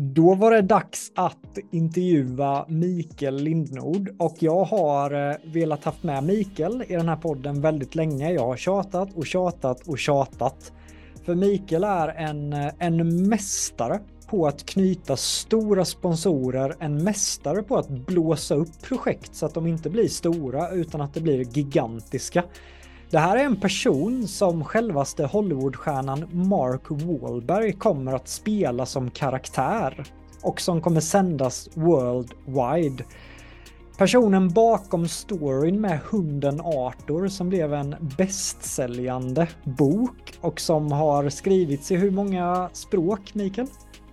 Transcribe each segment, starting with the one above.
Då var det dags att intervjua Mikael Lindnord och jag har eh, velat haft med Mikael i den här podden väldigt länge. Jag har tjatat och tjatat och tjatat. För Mikael är en, eh, en mästare på att knyta stora sponsorer, en mästare på att blåsa upp projekt så att de inte blir stora utan att det blir gigantiska. Det här är en person som självaste Hollywoodstjärnan Mark Wahlberg kommer att spela som karaktär och som kommer sändas worldwide. Personen bakom storyn med hunden Arthur som blev en bästsäljande bok och som har skrivits i hur många språk, Mikael?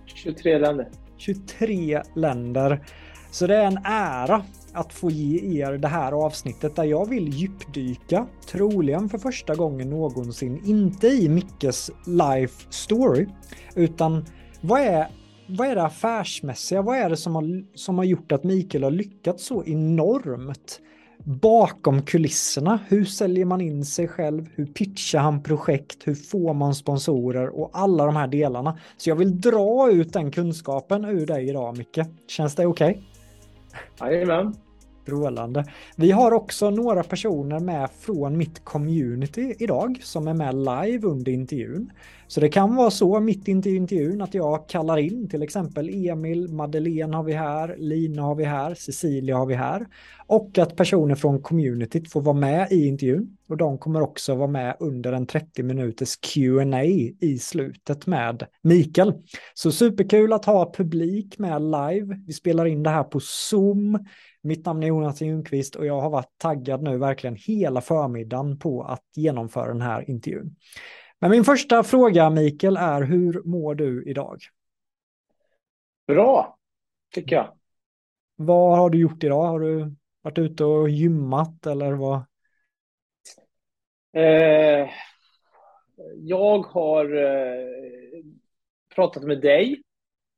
23 länder. 23 länder. Så det är en ära att få ge er det här avsnittet där jag vill djupdyka, troligen för första gången någonsin, inte i Mickes life story, utan vad är, vad är det affärsmässiga? Vad är det som har, som har gjort att Mikael har lyckats så enormt? Bakom kulisserna, hur säljer man in sig själv? Hur pitchar han projekt? Hur får man sponsorer? Och alla de här delarna. Så jag vill dra ut den kunskapen ur dig idag, Micke. Känns det okej? Okay? Jajamän. Strålande. Vi har också några personer med från mitt community idag som är med live under intervjun. Så det kan vara så mitt i intervjun att jag kallar in till exempel Emil, Madeleine har vi här, Lina har vi här, Cecilia har vi här. Och att personer från communityt får vara med i intervjun. Och de kommer också vara med under en 30 minuters Q&A i slutet med Mikael. Så superkul att ha publik med live. Vi spelar in det här på Zoom. Mitt namn är Jonas Ljungqvist och jag har varit taggad nu verkligen hela förmiddagen på att genomföra den här intervjun. Men min första fråga Mikael är hur mår du idag? Bra, tycker jag. Vad har du gjort idag? Har du varit ute och gymmat eller vad? Eh, jag har eh, pratat med dig.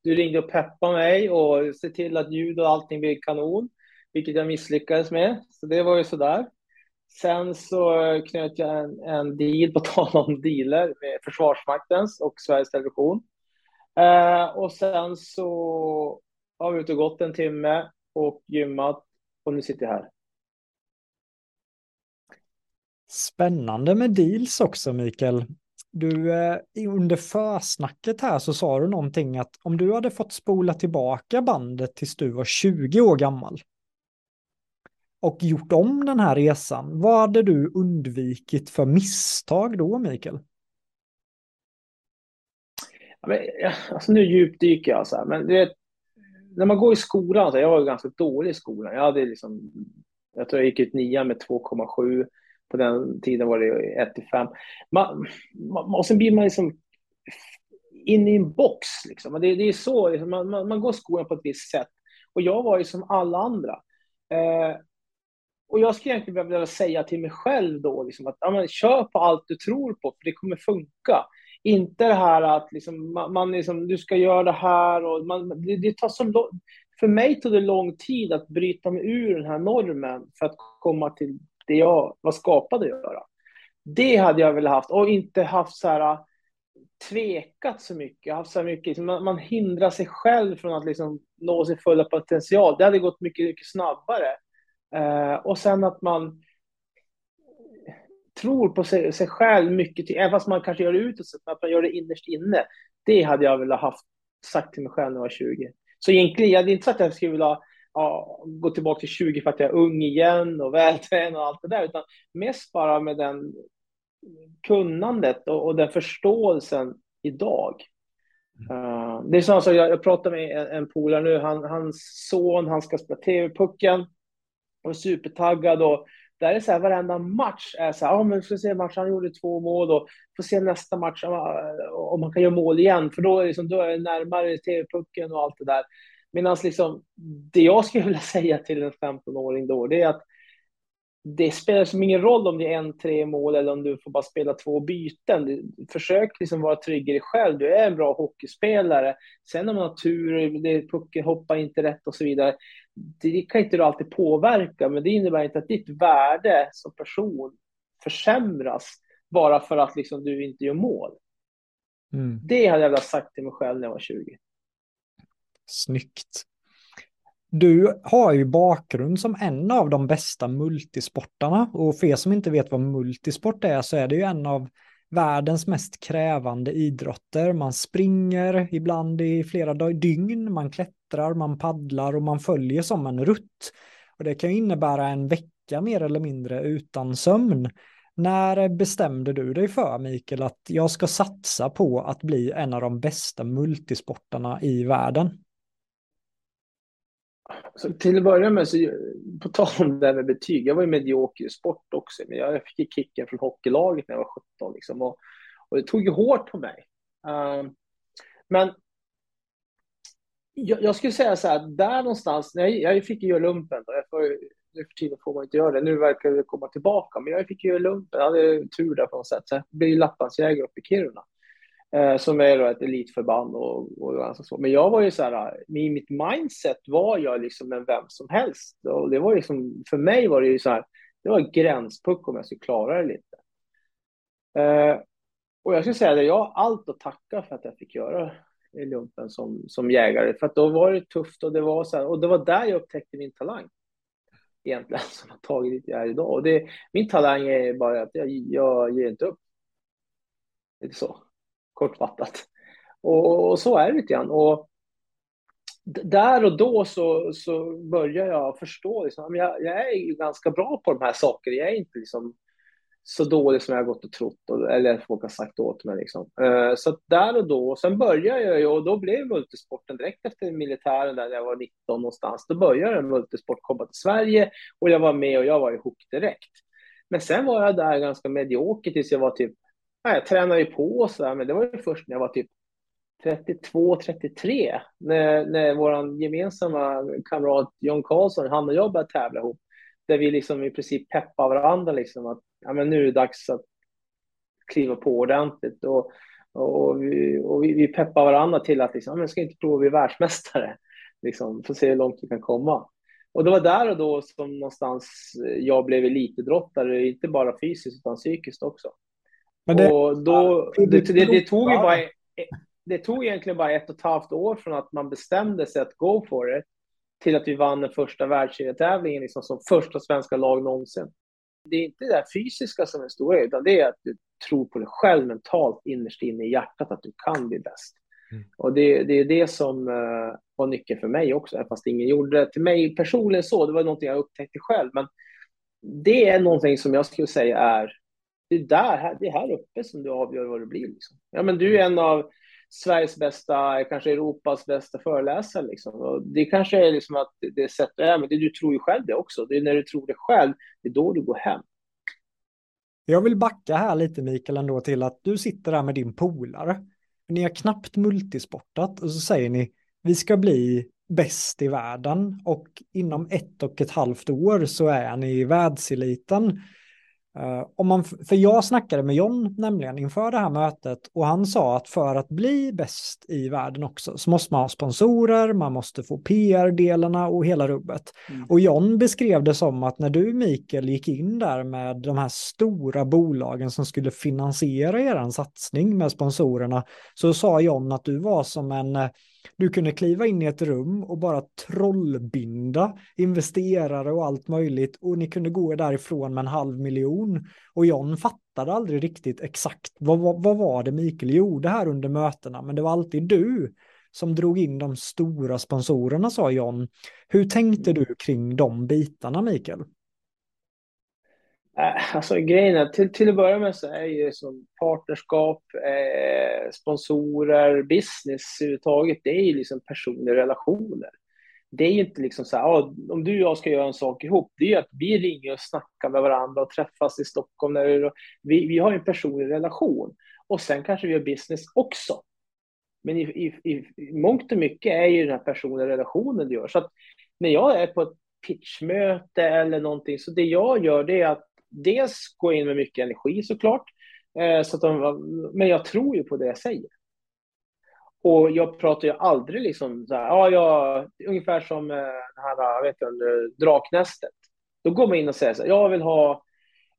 Du ringde och peppade mig och se till att ljud och allting blir kanon vilket jag misslyckades med. Så det var ju sådär. Sen så knöt jag en, en deal, på tal om dealer, med Försvarsmaktens och Sveriges Television. Eh, och sen så har vi ute och gått en timme och gymmat och nu sitter jag här. Spännande med deals också, Mikael. Du, eh, under försnacket här så sa du någonting att om du hade fått spola tillbaka bandet tills du var 20 år gammal, och gjort om den här resan, vad hade du undvikit för misstag då, Mikael? alltså nu djupdyker jag så här, men du vet, när man går i skolan, så jag var ganska dålig i skolan. Jag hade liksom, jag tror jag gick ut nian med 2,7. På den tiden var det 1 till 5. Man, man, och sen blir man liksom in i en box. Liksom. Det, det är så, liksom, man, man, man, går skolan på ett visst sätt. Och jag var ju som alla andra. Eh, och jag skulle egentligen vilja säga till mig själv då, liksom att ja, men, kör på allt du tror på, för det kommer funka. Inte det här att liksom, man, man liksom, du ska göra det här och man, det, det tar så För mig tog det lång tid att bryta mig ur den här normen för att komma till det jag var skapad att göra. Det hade jag velat haft och inte haft så här tvekat så mycket, haft så mycket, liksom, man, man hindrar sig själv från att liksom nå sin fulla potential. Det hade gått mycket, mycket snabbare. Uh, och sen att man tror på sig, sig själv mycket, till, även fast man kanske gör det utåt, att man gör det innerst inne. Det hade jag velat haft sagt till mig själv när jag var 20. Så egentligen, jag hade inte sagt att jag skulle vilja ja, gå tillbaka till 20 för att jag är ung igen och vältränad och allt det där, utan mest bara med den kunnandet och, och den förståelsen idag. Uh, det är så alltså, jag, jag pratade med en, en polare nu, han, hans son, han ska spela TV-pucken och är supertaggad och där är så här, varenda match är så här, ja men får se matchen. han gjorde två mål och får se nästa match om han kan göra mål igen, för då är, liksom, då är det närmare TV-pucken och allt det där. Medan liksom, det jag skulle vilja säga till en 15-åring då, det är att det spelar som ingen roll om det är en, tre mål eller om du får bara spela två byten. Försök liksom vara trygg i dig själv. Du är en bra hockeyspelare. Sen om man har tur, det, pucken hoppar inte rätt och så vidare. Det kan inte du alltid påverka, men det innebär inte att ditt värde som person försämras bara för att liksom du inte gör mål. Mm. Det hade jag velat sagt till mig själv när jag var 20. Snyggt. Du har ju bakgrund som en av de bästa multisportarna och för er som inte vet vad multisport är så är det ju en av världens mest krävande idrotter. Man springer ibland i flera dygn, man klättrar, man paddlar och man följer som en rutt. Och det kan ju innebära en vecka mer eller mindre utan sömn. När bestämde du dig för, Mikael, att jag ska satsa på att bli en av de bästa multisportarna i världen? Så till att börja med, så, på tal om det här med betyg, jag var ju medioker i sport också, men jag fick ju kicken från hockeylaget när jag var 17 liksom, och, och det tog ju hårt på mig. Uh, men jag, jag, skulle säga så här, där någonstans, när jag fick ju göra lumpen, då, jag får, nu för tiden får man inte göra det, nu verkar det komma tillbaka, men jag fick ju göra lumpen, jag hade tur där på något sätt, så jag blev Lapplandsjägare uppe i Kiruna Eh, som är då ett elitförband. Och, och ganska så. Men jag var ju så här, i mitt mindset var jag liksom en vem som helst. Och det var liksom, för mig var det ju så här, det var gränspuck om jag skulle klara det lite. Eh, och jag skulle säga att jag har allt att tacka för att jag fick göra i lumpen som, som jägare. För att då var det tufft och det var så här, och det var där jag upptäckte min talang. Egentligen, som har tagit dit jag är idag. Och det, min talang är bara att jag, jag ger inte upp. Det är så kortfattat. Och, och, så är det lite grann. Och där och då så, så börjar jag förstå, liksom, jag, jag är ganska bra på de här sakerna. Jag är inte liksom så dålig som jag har gått och trott, eller folk har sagt åt mig. Liksom. Uh, så där och då, och sen började jag ju, och då blev multisporten direkt efter militären där jag var 19 någonstans, då började multisport komma till Sverige och jag var med och jag var ihop direkt. Men sen var jag där ganska medioker tills jag var typ Ja, jag tränade ju på och så där, men det var ju först när jag var typ 32, 33 när, när vår gemensamma kamrat John Karlsson, han och jag började tävla ihop. Där vi liksom i princip peppar varandra liksom att ja, men nu är det dags att kliva på ordentligt. Och, och, vi, och vi, vi peppar varandra till att liksom, men ska inte prova att bli världsmästare. Liksom, för att se hur långt vi kan komma. Och det var där och då som någonstans jag blev elitidrottare, inte bara fysiskt utan psykiskt också. Men det, och då, det, det, det, tog ju bara, det tog egentligen bara ett och ett halvt år från att man bestämde sig att go for it till att vi vann den första världsserietävlingen liksom som första svenska lag någonsin. Det är inte det fysiska som är stora, utan det är att du tror på dig själv mentalt innerst inne i hjärtat att du kan bli bäst. Mm. Och det, det är det som uh, var nyckeln för mig också, fast ingen gjorde det till mig personligen så. Det var någonting jag upptäckte själv, men det är någonting som jag skulle säga är det är där, det är här uppe som du avgör vad det blir. Liksom. Ja, men du är en av Sveriges bästa, kanske Europas bästa föreläsare. Liksom. Det kanske är liksom att det sätt du är, men det, du tror ju själv det också. Det är när du tror det själv, det är då du går hem. Jag vill backa här lite Mikael ändå till att du sitter där med din polare. Ni har knappt multisportat och så säger ni vi ska bli bäst i världen och inom ett och ett halvt år så är ni i världseliten. Uh, om man, för jag snackade med John nämligen inför det här mötet och han sa att för att bli bäst i världen också så måste man ha sponsorer, man måste få PR-delarna och hela rubbet. Mm. Och John beskrev det som att när du Mikael gick in där med de här stora bolagen som skulle finansiera er satsning med sponsorerna så sa John att du var som en eh, du kunde kliva in i ett rum och bara trollbinda investerare och allt möjligt och ni kunde gå därifrån med en halv miljon. Och John fattade aldrig riktigt exakt vad, vad, vad var det Mikael gjorde här under mötena, men det var alltid du som drog in de stora sponsorerna, sa John. Hur tänkte du kring de bitarna, Mikael? Eh, alltså grejen är, till, till att börja med så är ju som partnerskap, eh, sponsorer, business överhuvudtaget, det är ju liksom personliga relationer. Det är ju inte liksom så här, ah, om du och jag ska göra en sak ihop, det är ju att vi ringer och snackar med varandra och träffas i Stockholm. När vi, vi har en personlig relation och sen kanske vi gör business också. Men i, i, i mångt och mycket är ju den här personliga relationen det gör. Så att när jag är på ett pitchmöte eller någonting, så det jag gör det är att dels gå in med mycket energi såklart, eh, så att de, men jag tror ju på det jag säger. Och jag pratar ju aldrig liksom så här, ja, jag, ungefär som eh, det här, vet du, draknästet. Då går man in och säger så här, jag vill ha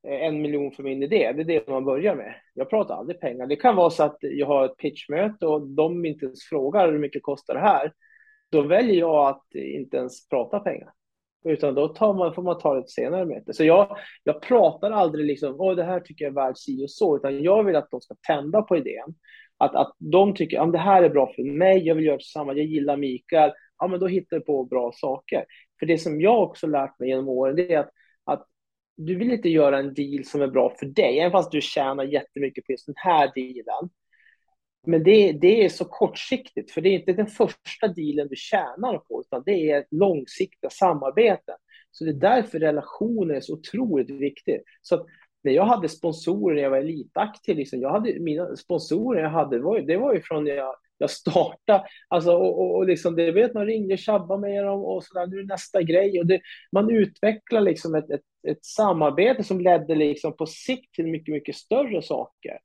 eh, en miljon för min idé. Det är det man börjar med. Jag pratar aldrig pengar. Det kan vara så att jag har ett pitchmöte och de inte ens frågar hur mycket kostar det här. Då väljer jag att inte ens prata pengar. Utan då tar man, får man ta det senare möte. Så jag, jag pratar aldrig liksom, åh det här tycker jag är värt si och så, utan jag vill att de ska tända på idén. Att, att de tycker, att det här är bra för mig, jag vill göra detsamma, jag gillar Mikael, ja men då hittar du på bra saker. För det som jag också lärt mig genom åren, det är att, att du vill inte göra en deal som är bra för dig, även fast du tjänar jättemycket på just den här dealen, men det, det är så kortsiktigt, för det är inte den första dealen du tjänar på, utan det är långsiktiga samarbeten. Så det är därför relationer är så otroligt viktigt. Så när jag hade sponsorer när jag var elitaktiv, liksom, jag hade, mina sponsorer jag hade, var, det var ju från när jag, jag startade. Alltså, och, och, och liksom, det vet man ringde och tjabbade med dem och sådär, nu är det nästa grej. Och det, man utvecklar liksom ett, ett, ett samarbete som ledde liksom på sikt till mycket, mycket större saker.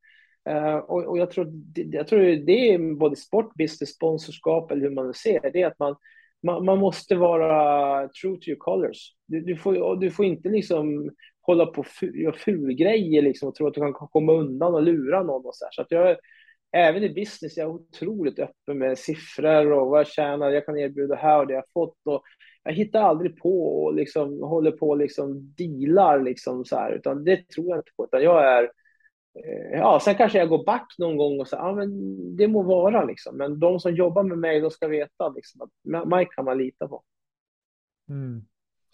Uh, och, och, jag, tror, jag tror det är både sport, business, sponsorskap eller hur man ser det, är att man, man, man måste vara true to your colors. Du, du, får, du får inte liksom hålla på och göra fulgrejer liksom, och tro att du kan komma undan och lura någon. Och så, så att jag, även i business jag är otroligt öppen med siffror och vad jag tjänar, jag kan erbjuda här och det jag fått. Och jag hittar aldrig på och liksom, håller på och liksom dealar, liksom, så här, utan det tror jag inte på. Utan jag är Eh, ja, sen kanske jag går back någon gång och säger, ja men det må vara liksom. Men de som jobbar med mig, de ska veta liksom, att Mike kan man lita på. Mm.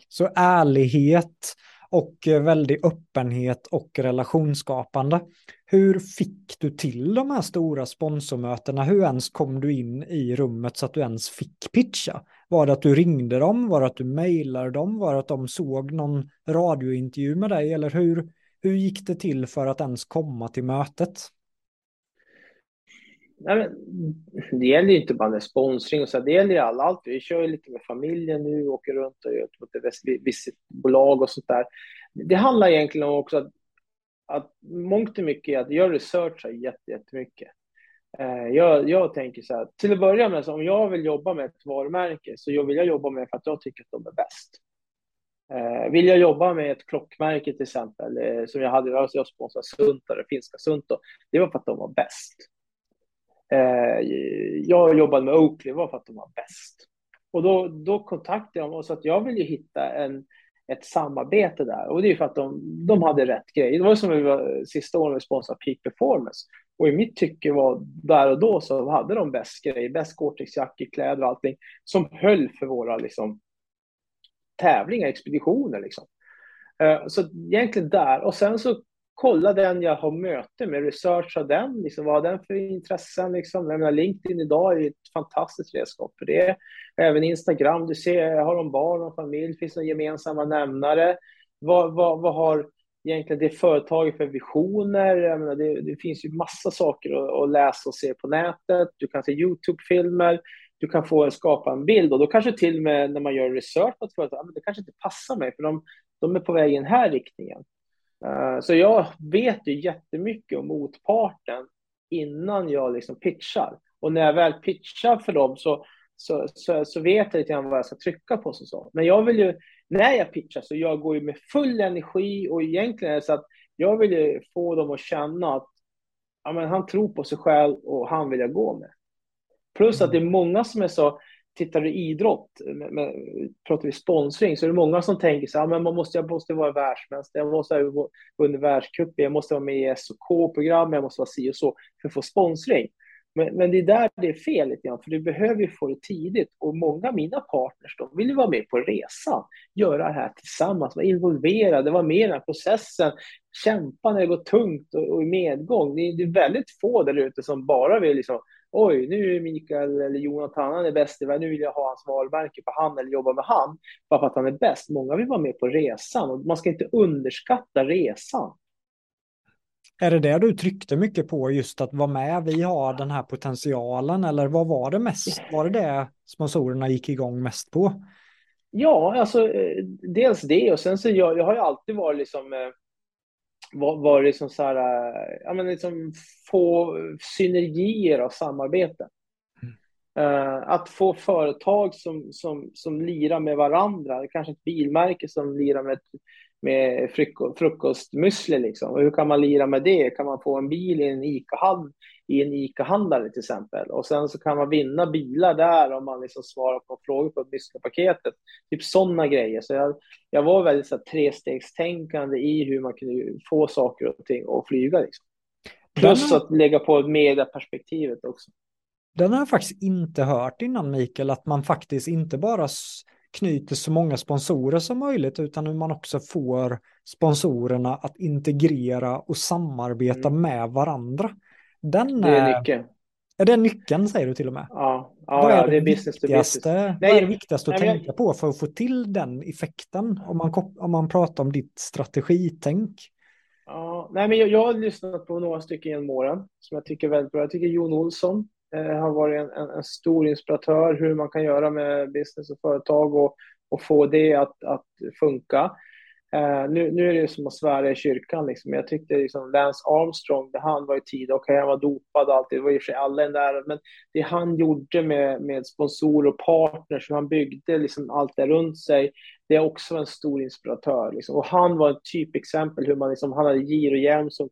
Så ärlighet och eh, väldig öppenhet och relationsskapande. Hur fick du till de här stora sponsormötena? Hur ens kom du in i rummet så att du ens fick pitcha? Var det att du ringde dem? Var det att du mejlade dem? Var det att de såg någon radiointervju med dig? Eller hur, hur gick det till för att ens komma till mötet? Nej, men, det gäller ju inte bara med sponsring, och så, det gäller ju all, allt. Vi kör ju lite med familjen nu, åker runt och gör ett bolag och sånt där. Det handlar egentligen om också att, att mångt och mycket att jag researchar jättemycket. Eh, jag, jag tänker så här, till att börja med, så om jag vill jobba med ett varumärke så vill jag jobba med för att jag tycker att de är bäst. Eh, vill jag jobba med ett klockmärke till exempel, eh, som jag hade, alltså jag sponsrade Sunto, det finska Sunto, det var för att de var bäst. Eh, jag jobbade med Oakley, det var för att de var bäst. Och då, då kontaktade jag dem och sa att jag vill ju hitta en, ett samarbete där. Och det är för att de, de hade rätt grej. Det var som vi var sista året vi sponsrade Peak Performance. Och i mitt tycke var där och då så hade de bäst grejer, bäst Gore-Tex-jackor, kläder och allting som höll för våra liksom, tävlingar, expeditioner liksom. Eh, så egentligen där. Och sen så kolla den jag har möte med, researcha den, liksom, vad har den för intressen? Liksom. Jag menar, LinkedIn idag är ett fantastiskt redskap för det. Även Instagram, du ser, har de barn och familj, finns det gemensamma nämnare? Vad, vad, vad har egentligen det företaget för visioner? Jag menar, det, det finns ju massa saker att, att, läsa och se på nätet. Du kan se YouTube-filmer du kan få skapa en bild och då kanske till och med när man gör research på ett företag, det kanske inte passar mig för de, de är på väg i den här riktningen. Uh, så jag vet ju jättemycket om motparten innan jag liksom pitchar. Och när jag väl pitchar för dem så, så, så, så vet jag lite grann vad jag ska trycka på. Så. Men jag vill ju, när jag pitchar så jag går ju med full energi och egentligen är det så att jag vill ju få dem att känna att ja, men han tror på sig själv och han vill jag gå med. Plus att det är många som är så, tittar du idrott, med, med, pratar vi sponsring, så är det många som tänker så här, men man måste, jag måste vara världsmästare, jag måste ha vunnit världscupen, jag måste vara med i SOK-program, jag måste vara si och så för att få sponsring. Men, men det är där det är fel lite grann, för du behöver ju få det tidigt. Och många av mina partners, de vill ju vara med på resan, göra det här tillsammans, vara involverade, vara med i den här processen, kämpa när det går tungt och, och i medgång. Det är, det är väldigt få där ute som bara vill liksom, oj, nu är Mikael eller Jonathan, han är bäst i världen, nu vill jag ha hans varumärke på han eller jobba med han, bara för att han är bäst. Många vill vara med på resan och man ska inte underskatta resan. Är det det du tryckte mycket på, just att vara med, vi har den här potentialen, eller vad var det mest? Var det det sponsorerna gick igång mest på? Ja, alltså eh, dels det och sen så jag, jag har ju alltid varit liksom var, liksom så här, eh, ja men liksom få synergier av samarbete. Mm. Uh, att få företag som, som, som lirar med varandra, kanske ett bilmärke som lirar med med frukostmüsli liksom. Och hur kan man lira med det? Kan man få en bil i en ICA-handel i en ICA-handlare till exempel? Och sen så kan man vinna bilar där om man liksom svarar på frågor på müsli-paketet. Typ sådana grejer. Så jag, jag var väldigt så här, trestegstänkande i hur man kunde få saker och ting och flyga liksom. Plus att lägga på medieperspektivet också. Den har jag faktiskt inte hört innan Mikael, att man faktiskt inte bara knyter så många sponsorer som möjligt utan hur man också får sponsorerna att integrera och samarbeta mm. med varandra. Den det är nyckeln. Är det nyckeln säger du till och med? Ja, ja, vad är, ja, det, är business to business. Nej, vad är det viktigaste att nej, tänka jag... på för att få till den effekten om man, om man pratar om ditt strategitänk? Ja, nej, men jag, jag har lyssnat på några stycken genom åren som jag tycker är väldigt bra. Jag tycker Jon Olsson eh, har varit en, en, en, stor inspiratör hur man kan göra med business och företag och, och få det att, att funka. Uh, nu, nu är det som att svära i kyrkan. Liksom. Jag tyckte liksom Lance Armstrong, det han var i tid, okej okay, han var dopad och allt, det var i och för sig alla där, men det han gjorde med, med sponsorer och partners, hur han byggde liksom allt det runt sig, det är också en stor inspiratör. Liksom. Och han var ett typexempel hur man liksom, han hade girohjälm som,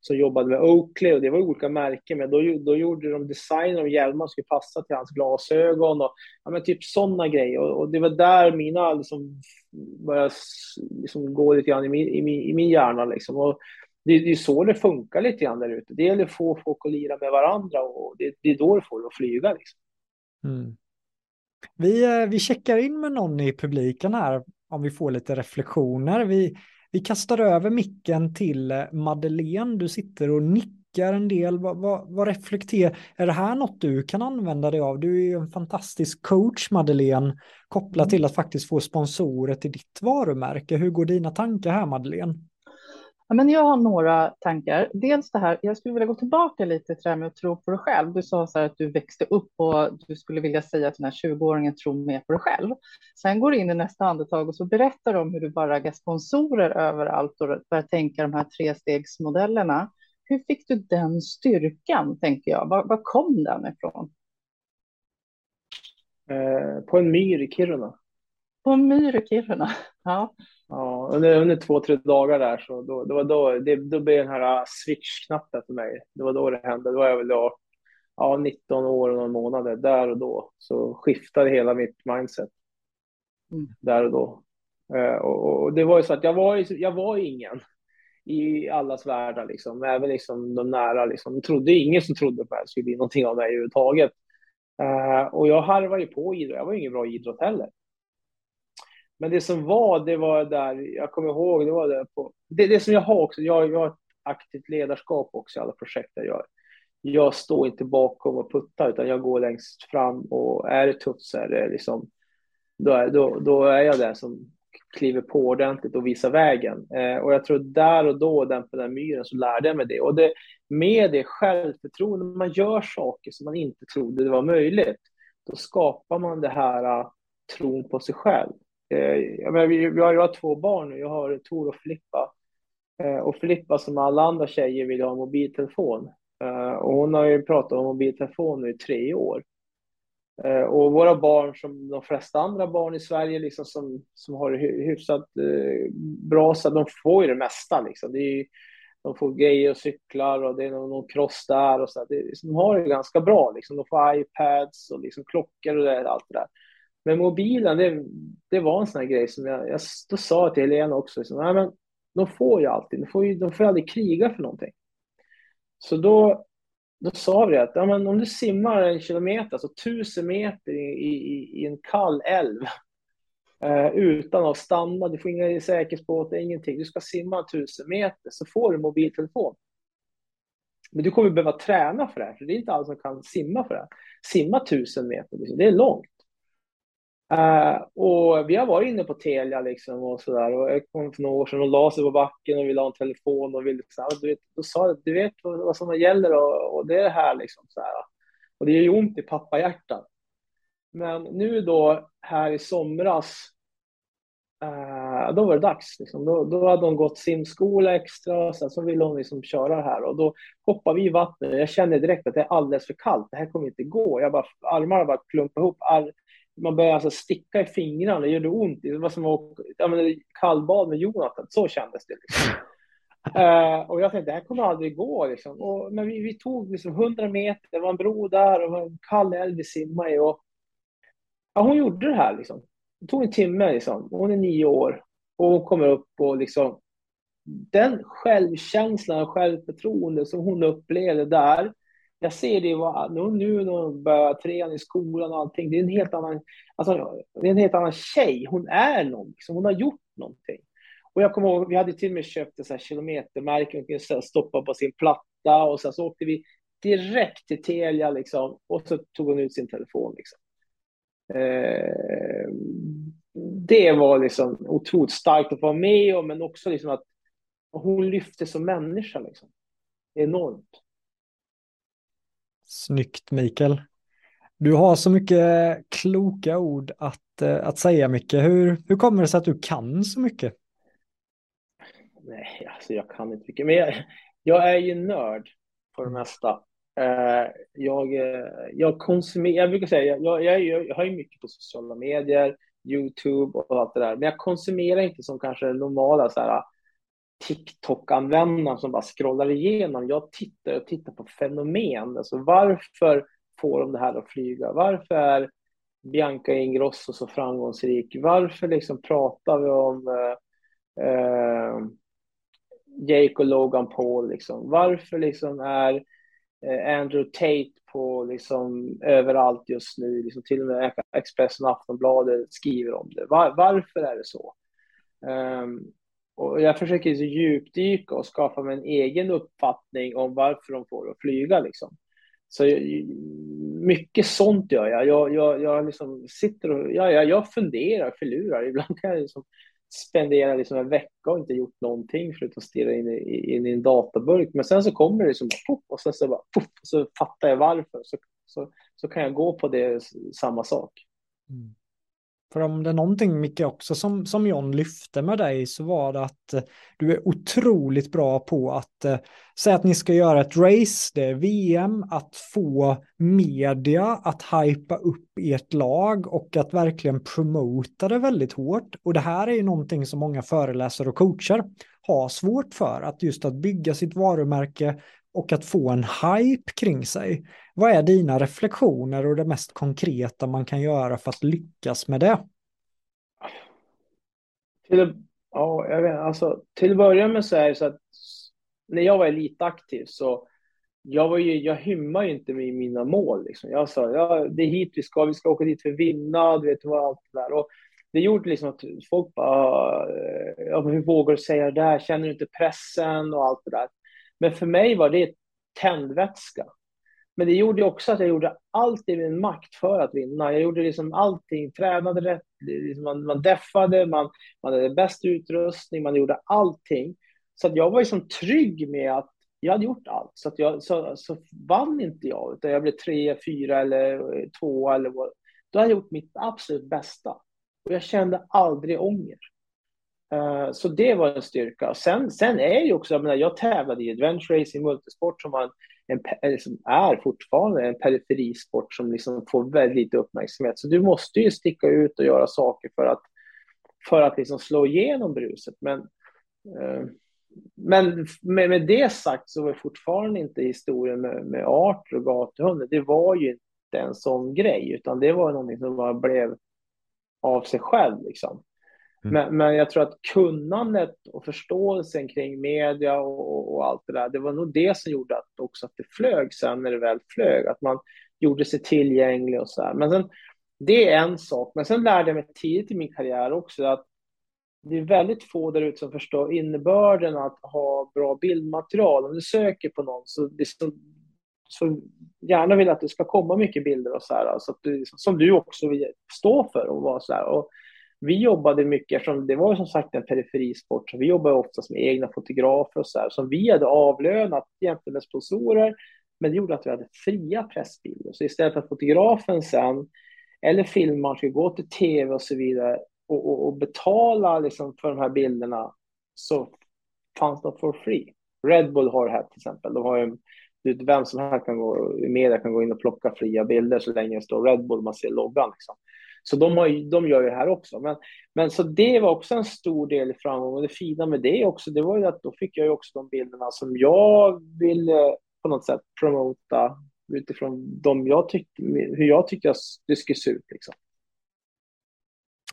som jobbade med Oakley och det var olika märken, men då, då gjorde de designer av hjälmar som skulle passa till hans glasögon och ja, men typ sådana grejer. Och, och, det var där mina liksom, började liksom, gå lite grann i min, i min, i min hjärna. Liksom. Och det, det är så det funkar lite grann där ute. Det gäller att få folk att lira med varandra och det, det är då du får det att flyga. Liksom. Mm. Vi, eh, vi checkar in med någon i publiken här om vi får lite reflektioner. Vi, vi kastar över micken till eh, Madeleine. Du sitter och nickar en del. Vad, vad, vad reflekterar? Är det här något du kan använda dig av? Du är ju en fantastisk coach Madeleine kopplat mm. till att faktiskt få sponsorer till ditt varumärke. Hur går dina tankar här Madeleine? Ja, men jag har några tankar. Dels det här, jag skulle vilja gå tillbaka lite till det här med att tro på dig själv. Du sa så här att du växte upp och du skulle vilja säga till den här 20-åringen tro mer på dig själv. Sen går du in i nästa andetag och så berättar om hur du bara raggar sponsorer överallt och börjar tänka de här trestegsmodellerna. Hur fick du den styrkan, tänker jag? Var, var kom den ifrån? Eh, på en myr i Kiruna. På en myr i Kiruna, ja. Ja, under, under två, tre dagar där så då, det var då, det, då blev den här switch-knappen för mig. Det var då det hände. Då var jag väl då, ja, 19 år och några månader. Där och då så skiftade hela mitt mindset. Mm. Där och då. Eh, och, och, det var ju så att jag var, jag var ingen i allas världar, liksom. även liksom de nära. Liksom. Jag trodde ingen som trodde på att det skulle bli någonting av mig överhuvudtaget. Uh, och jag harvade ju på idrott. Jag var ingen bra idrott heller. Men det som var, det var där, jag kommer ihåg, det var det på, det, det som jag har också, jag, jag har ett aktivt ledarskap också i alla projekt jag gör. Jag står inte bakom och puttar, utan jag går längst fram och är det tufft så är det liksom, då är, då, då är jag den som kliver på ordentligt och visar vägen. Eh, och jag tror där och då, den på den myren, så lärde jag mig det. Och det, med det självförtroende, när man gör saker som man inte trodde det var möjligt, då skapar man det här uh, tron på sig själv. Eh, jag, menar, vi, vi har, jag har två barn nu, jag har Tor och Filippa. Eh, och Filippa som alla andra tjejer vill ha en mobiltelefon. Eh, och hon har ju pratat om mobiltelefon nu i tre år. Eh, och våra barn, som de flesta andra barn i Sverige, liksom som, som har det hyfsat eh, bra, så de får ju det mesta. Liksom. Det är, de får grejer och cyklar och det är någon, någon cross där. Och så. Det, de har det ganska bra. Liksom. De får iPads och liksom klockor och det, allt det där. Men mobilen, det, det var en sån här grej som jag, jag då sa till Helena också. Liksom, Nej, men de får ju alltid, de får ju, de får aldrig kriga för någonting. Så då, då sa vi att ja, men om du simmar en kilometer, alltså tusen meter i, i, i en kall älv eh, utan att stanna, du får inga säkerhetsbåtar, ingenting. Du ska simma tusen meter så får du mobiltelefon. Men du kommer behöva träna för det här, för det är inte alla som kan simma för det här. Simma tusen meter, liksom, det är långt. Uh, och vi har varit inne på Telia liksom och sådär. Och jag kom för några år sedan och la sig på backen och ville ha en telefon och ville så här, du vet, då sa jag, du vet vad som gäller och, och det är det här liksom. Så här. Och det gör ju ont i pappahjärtat. Men nu då här i somras, uh, då var det dags. Liksom. Då, då hade hon gått simskola extra, och sen så ville hon liksom köra det här och då hoppade vi i vattnet. Jag känner direkt att det är alldeles för kallt. Det här kommer inte gå. Jag bara, armarna bara klumpade ihop. All, man började alltså sticka i fingrarna, det gjorde ont. Det var som att ja, kallbad med Jonathan, så kändes det. Liksom. Uh, och jag tänkte, det här kommer aldrig gå. Liksom. Och, men vi, vi tog liksom 100 meter, det var en bro där och en kall älv vi simmade i. Och, ja, hon gjorde det här. Liksom. Det tog en timme. Liksom. Hon är nio år och hon kommer upp och liksom, den självkänslan och självförtroende som hon upplevde där jag ser det nu när hon börjar trean i skolan och allting. Det är en helt annan, alltså, det är en helt annan tjej. Hon är någon, liksom, hon har gjort någonting. Och jag kommer ihåg, vi hade till och med köpt ett kilometermärke hon kunde stoppa på sin platta och sen så åkte vi direkt till Telia liksom, och så tog hon ut sin telefon. Liksom. Eh, det var liksom otroligt starkt att vara med om, men också liksom att hon lyfte som människa. Liksom. Enormt. Snyggt Mikael. Du har så mycket kloka ord att, eh, att säga Micke. Hur, hur kommer det sig att du kan så mycket? Nej, alltså jag kan inte mycket. Men jag, jag är ju nörd på det mesta. Eh, jag, eh, jag konsumerar, jag brukar säga, jag, jag, jag, jag har ju mycket på sociala medier, YouTube och allt det där, men jag konsumerar inte som kanske normala så här, TikTok-användaren som bara scrollar igenom. Jag tittar och tittar på fenomen. Alltså varför får de det här att flyga? Varför är Bianca Ingrosso så framgångsrik? Varför liksom pratar vi om eh, eh, Jake och Logan Paul? Liksom? Varför liksom är eh, Andrew Tate på liksom överallt just nu? Liksom till och med Expressen och Aftonbladet skriver om det. Var, varför är det så? Um, och jag försöker så djupdyka och skapa mig en egen uppfattning om varför de får att flyga. Liksom. Så mycket sånt gör jag. Jag, jag, jag liksom sitter och ja, jag, jag funderar, förlurar. Ibland kan jag liksom spendera liksom en vecka och inte gjort någonting förutom att stirra in i, in i en databurk. Men sen så kommer det liksom poff, och sen så, bara, poff, så fattar jag varför. Så, så, så kan jag gå på det samma sak. Mm. För om det är någonting Micke också som, som John lyfte med dig så var det att eh, du är otroligt bra på att eh, säga att ni ska göra ett race, det är VM, att få media att hypa upp ert lag och att verkligen promota det väldigt hårt. Och det här är ju någonting som många föreläsare och coacher har svårt för, att just att bygga sitt varumärke och att få en hype kring sig. Vad är dina reflektioner och det mest konkreta man kan göra för att lyckas med det? Till, ja, jag vet, alltså, till att börja med så är det så att när jag var elitaktiv så jag, var ju, jag hymmar ju inte med mina mål. Liksom. Jag sa ja, det är hit vi ska, vi ska åka dit för att vinna, du vet vad allt det där. Och det gjorde liksom att folk bara, ja, hur vågar du säga det där, känner du inte pressen och allt det där. Men för mig var det tändvätska. Men det gjorde också att jag gjorde allt i min makt för att vinna. Jag gjorde liksom allting, tränade rätt, liksom man, man deffade, man, man hade bäst utrustning, man gjorde allting. Så att jag var liksom trygg med att jag hade gjort allt. Så, att jag, så, så vann inte jag, utan jag blev tre, fyra eller eh, två. Eller vad. Då hade jag gjort mitt absolut bästa. Och jag kände aldrig ånger. Eh, så det var en styrka. Sen, sen är ju också, jag, menar, jag tävlade i adventure racing, multisport som, var en, en, eh, är fortfarande en periferisport som liksom får väldigt lite uppmärksamhet. Så du måste ju sticka ut och göra saker för att, för att liksom slå igenom bruset. Men, eh, men med, med, det sagt så var fortfarande inte historien med, med Arthur och gatuhunden, det var ju inte en sån grej, utan det var någonting som bara blev av sig själv. Liksom. Mm. Men, men, jag tror att kunnandet och förståelsen kring media och, och, allt det där, det var nog det som gjorde att också att det flög sen när det väl flög, att man gjorde sig tillgänglig och så här. Men sen, det är en sak, men sen lärde jag mig tidigt i min karriär också att det är väldigt få där ute som förstår innebörden att ha bra bildmaterial. Om du söker på någon så, så, så gärna vill att det ska komma mycket bilder och så här, så att du, liksom som du också vill stå för och vara så här. Och vi jobbade mycket, eftersom det var som sagt en periferisport, så vi jobbade oftast med egna fotografer och så här, som vi hade avlönat jämte med sponsorer, men det gjorde att vi hade fria pressbilder. Så istället för att fotografen sen, eller filmaren skulle gå till tv och så vidare och, och, och betala liksom för de här bilderna, så fanns de for free. Red Bull har det här till exempel. De har ju, vem som helst kan gå, i media kan gå in och plocka fria bilder så länge det står Red Bull, man ser loggan. Liksom. Så de, har, de gör ju det här också. Men, men så det var också en stor del i framgången. Och det fina med det också, det var ju att då fick jag ju också de bilderna som jag ville på något sätt promota utifrån de jag tyckte, hur jag tyckte det skulle se ut. Liksom.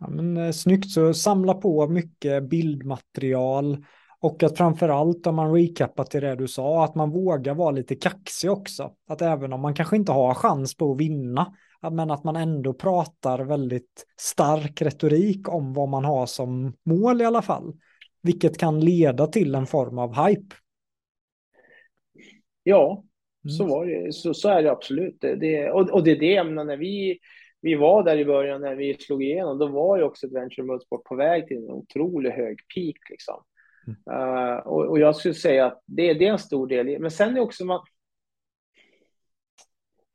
Ja, men, eh, snyggt, så samla på mycket bildmaterial och att framför allt om man recapar till det du sa, att man vågar vara lite kaxig också. Att även om man kanske inte har chans på att vinna, men att man ändå pratar väldigt stark retorik om vad man har som mål i alla fall. Vilket kan leda till en form av hype. Ja, så, mm. var det, så, så är det absolut. Det, det, och, och det är det, när vi, vi var där i början när vi slog igenom, då var ju också Adventure Motorsport på väg till en otroligt hög peak. Liksom. Mm. Uh, och, och, jag skulle säga att det, det är en stor del. Men sen är också man,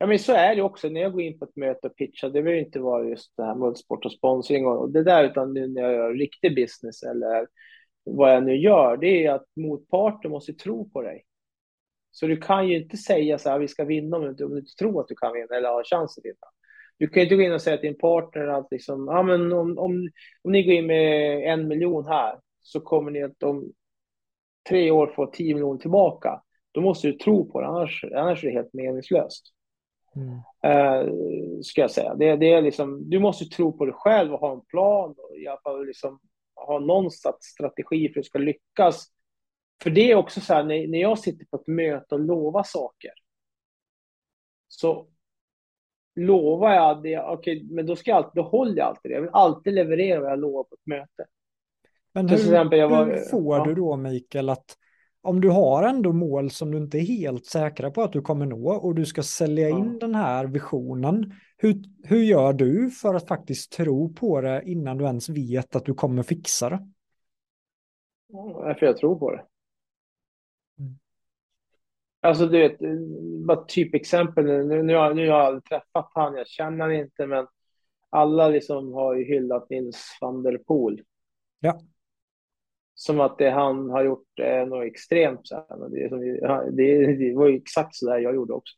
Ja, men så är det också. När jag går in på ett möte och pitchar, det behöver inte vara just det här multisport och sponsring och det där, utan nu när jag gör riktig business eller vad jag nu gör, det är att motparten måste tro på dig. Så du kan ju inte säga så här, vi ska vinna om du, om du inte tror att du kan vinna eller har chans att vinna. Du kan ju inte gå in och säga till din partner att liksom, ja, men om, om, om ni går in med en miljon här så kommer ni att om tre år få tio miljoner tillbaka. Då måste du tro på det, annars, annars är det helt meningslöst. Mm. Uh, ska jag säga. Det, det, är liksom, du måste tro på dig själv och ha en plan och i alla fall liksom ha någon strategi för att du ska lyckas. För det är också så här, när, när jag sitter på ett möte och lovar saker så lovar jag det, okej, men då, ska jag alltid, då håller jag alltid det. Jag vill alltid leverera vad jag lovar på ett möte. Men hur, exempel, var, hur får ja. du då, Mikael, att om du har ändå mål som du inte är helt säkra på att du kommer nå och du ska sälja in den här visionen, hur, hur gör du för att faktiskt tro på det innan du ens vet att du kommer fixa det? Ja, för jag tror på det. Mm. Alltså du vet, bara typexempel, nu, nu, har, nu har jag aldrig träffat han, jag känner han inte, men alla liksom har ju hyllat Nils van der Poel. Ja som att det han har gjort är något extremt. Så här. Det, det, det var ju exakt så där jag gjorde också.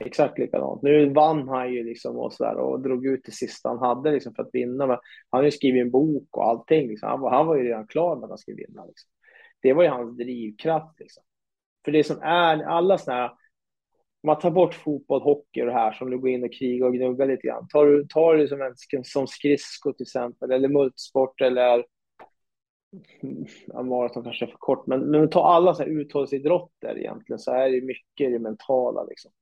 Exakt likadant. Nu vann han ju liksom och, så där, och drog ut det sista han hade liksom för att vinna. Men han har ju skrivit en bok och allting. Liksom. Han, var, han var ju redan klar med att han skulle vinna. Liksom. Det var ju hans drivkraft. Liksom. För det som är alla sådana här, om man tar bort fotboll, hockey och det här som du går in och krigar och gnuggar lite grann. Tar du, tar du som, en, som skridsko till exempel eller multisport eller maraton kanske är för kort, men, men ta alla så här uthållighetsidrotter egentligen så är det mycket det mentala liksom.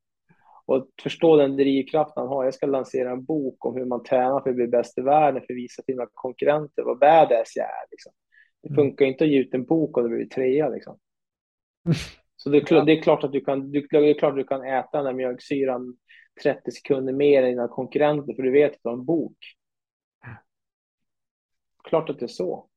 Och förstå den drivkraft han har. Jag ska lansera en bok om hur man tränar för att bli bäst i världen, för att visa sina konkurrenter vad badass jag är. Liksom. Det mm. funkar inte att ge ut en bok och det blir trea liksom. Så det är, klart, det är, klart att du kan, det är klart att du kan äta den där mjölksyran 30 sekunder mer än dina konkurrenter, för du vet att du har en bok. Klart att det är så.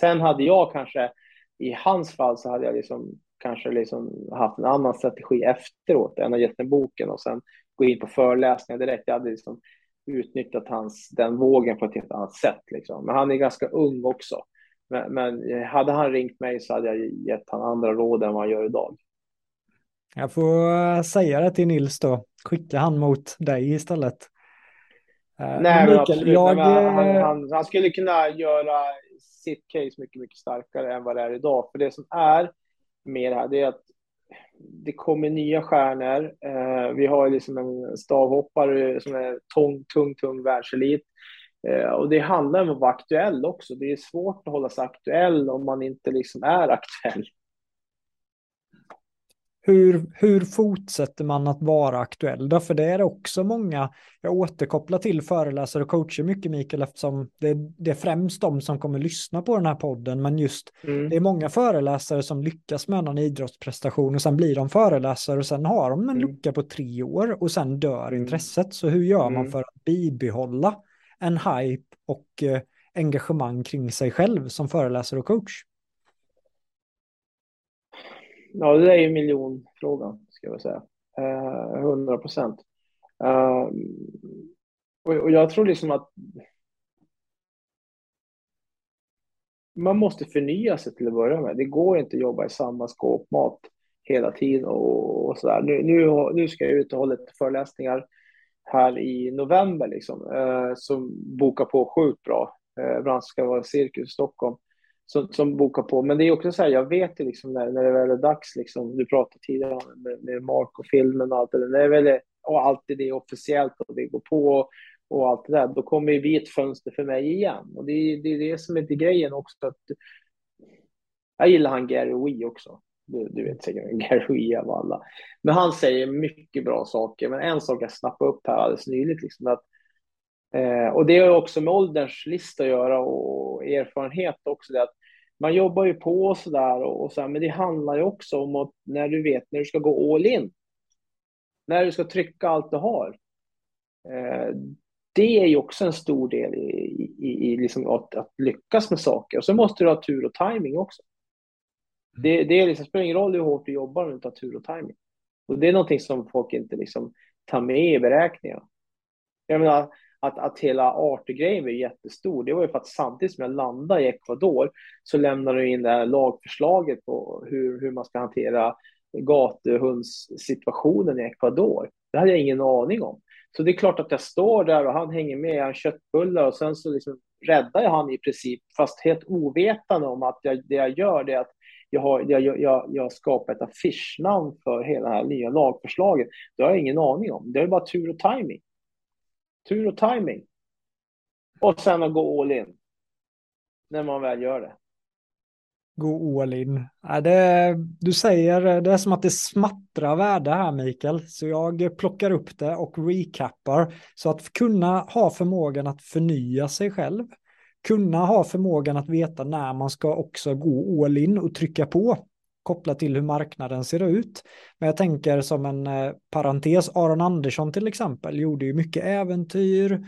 Sen hade jag kanske, i hans fall så hade jag liksom kanske liksom haft en annan strategi efteråt än att ge den boken och sen gå in på föreläsningar direkt. Jag hade liksom utnyttjat hans, den vågen på ett helt annat sätt. Liksom. Men han är ganska ung också. Men, men hade han ringt mig så hade jag gett han andra råd än vad han gör idag. Jag får eh, säga det till Nils då. Skicka han mot dig istället. Eh, Nej, men absolut. Jag... Men han, eh, han, han, skulle kunna göra sitt case mycket, mycket starkare än vad det är idag. För det som är med det här, det är att det kommer nya stjärnor. Eh, vi har liksom en stavhoppare som är tung, tung, tung världselit. Eh, och det handlar om att vara aktuell också. Det är svårt att hålla sig aktuell om man inte liksom är aktuell hur, hur fortsätter man att vara aktuell? Därför det är också många, jag återkopplar till föreläsare och coacher mycket Mikael eftersom det, det är främst de som kommer lyssna på den här podden, men just mm. det är många föreläsare som lyckas med en idrottsprestation och sen blir de föreläsare och sen har de en mm. lucka på tre år och sen dör mm. intresset. Så hur gör man mm. för att bibehålla en hype och eh, engagemang kring sig själv som föreläsare och coach? Ja, det är ju miljonfrågan, ska jag säga. Eh, procent. Eh, och, och jag tror liksom att man måste förnya sig till att börja med. Det går inte att jobba i samma skåpmat hela tiden och, och sådär. Nu, nu, nu ska jag ut och hålla lite föreläsningar här i november liksom, eh, som bokar på sjukt bra. Eh, bland ska vara Cirkus i Stockholm som, som bokar på. Men det är också så här, jag vet ju liksom när, när det väl är dags, liksom, du pratade tidigare om med, med Mark och filmen och allt det där, när det väl är, och allt det är officiellt och det går på och allt det där, då kommer ju vi ett fönster för mig igen. Och det är det, är det som är grejen också. Att, jag gillar han Gary Wee också. Du, du vet säkert Gary Wee av alla. Men han säger mycket bra saker. Men en sak jag snappade upp här alldeles nyligt, liksom, att Eh, och det har också med ålderns lista att göra och erfarenhet också. Det att man jobbar ju på och sådär, och, och så men det handlar ju också om att när du vet när du ska gå all in. När du ska trycka allt du har. Eh, det är ju också en stor del i, i, i liksom att, att, lyckas med saker. Och så måste du ha tur och timing också. Det, det, är liksom, spelar ingen roll hur hårt du jobbar om du inte har tur och timing. Och det är någonting som folk inte liksom tar med i beräkningarna. Jag menar, att, att hela Artergrejen var jättestor, det var ju för att samtidigt som jag landade i Ecuador så lämnade de in det här lagförslaget på hur, hur man ska hantera gatuhundssituationen i Ecuador. Det hade jag ingen aning om. Så det är klart att jag står där och han hänger med, jag har köttbullar och sen så liksom räddar jag han i princip, fast helt ovetande om att jag, det jag gör det är att jag har jag, jag, jag skapar ett affischnamn för hela det här nya lagförslaget. Det har jag ingen aning om. Det är bara tur och timing. Tur och timing. Och sen att gå all in. När man väl gör det. Gå all in. Ja, det, du säger, det är som att det smattrar värde här Mikael. Så jag plockar upp det och recappar. Så att kunna ha förmågan att förnya sig själv. Kunna ha förmågan att veta när man ska också gå all in och trycka på kopplat till hur marknaden ser ut. Men jag tänker som en eh, parentes, Aron Andersson till exempel gjorde ju mycket äventyr,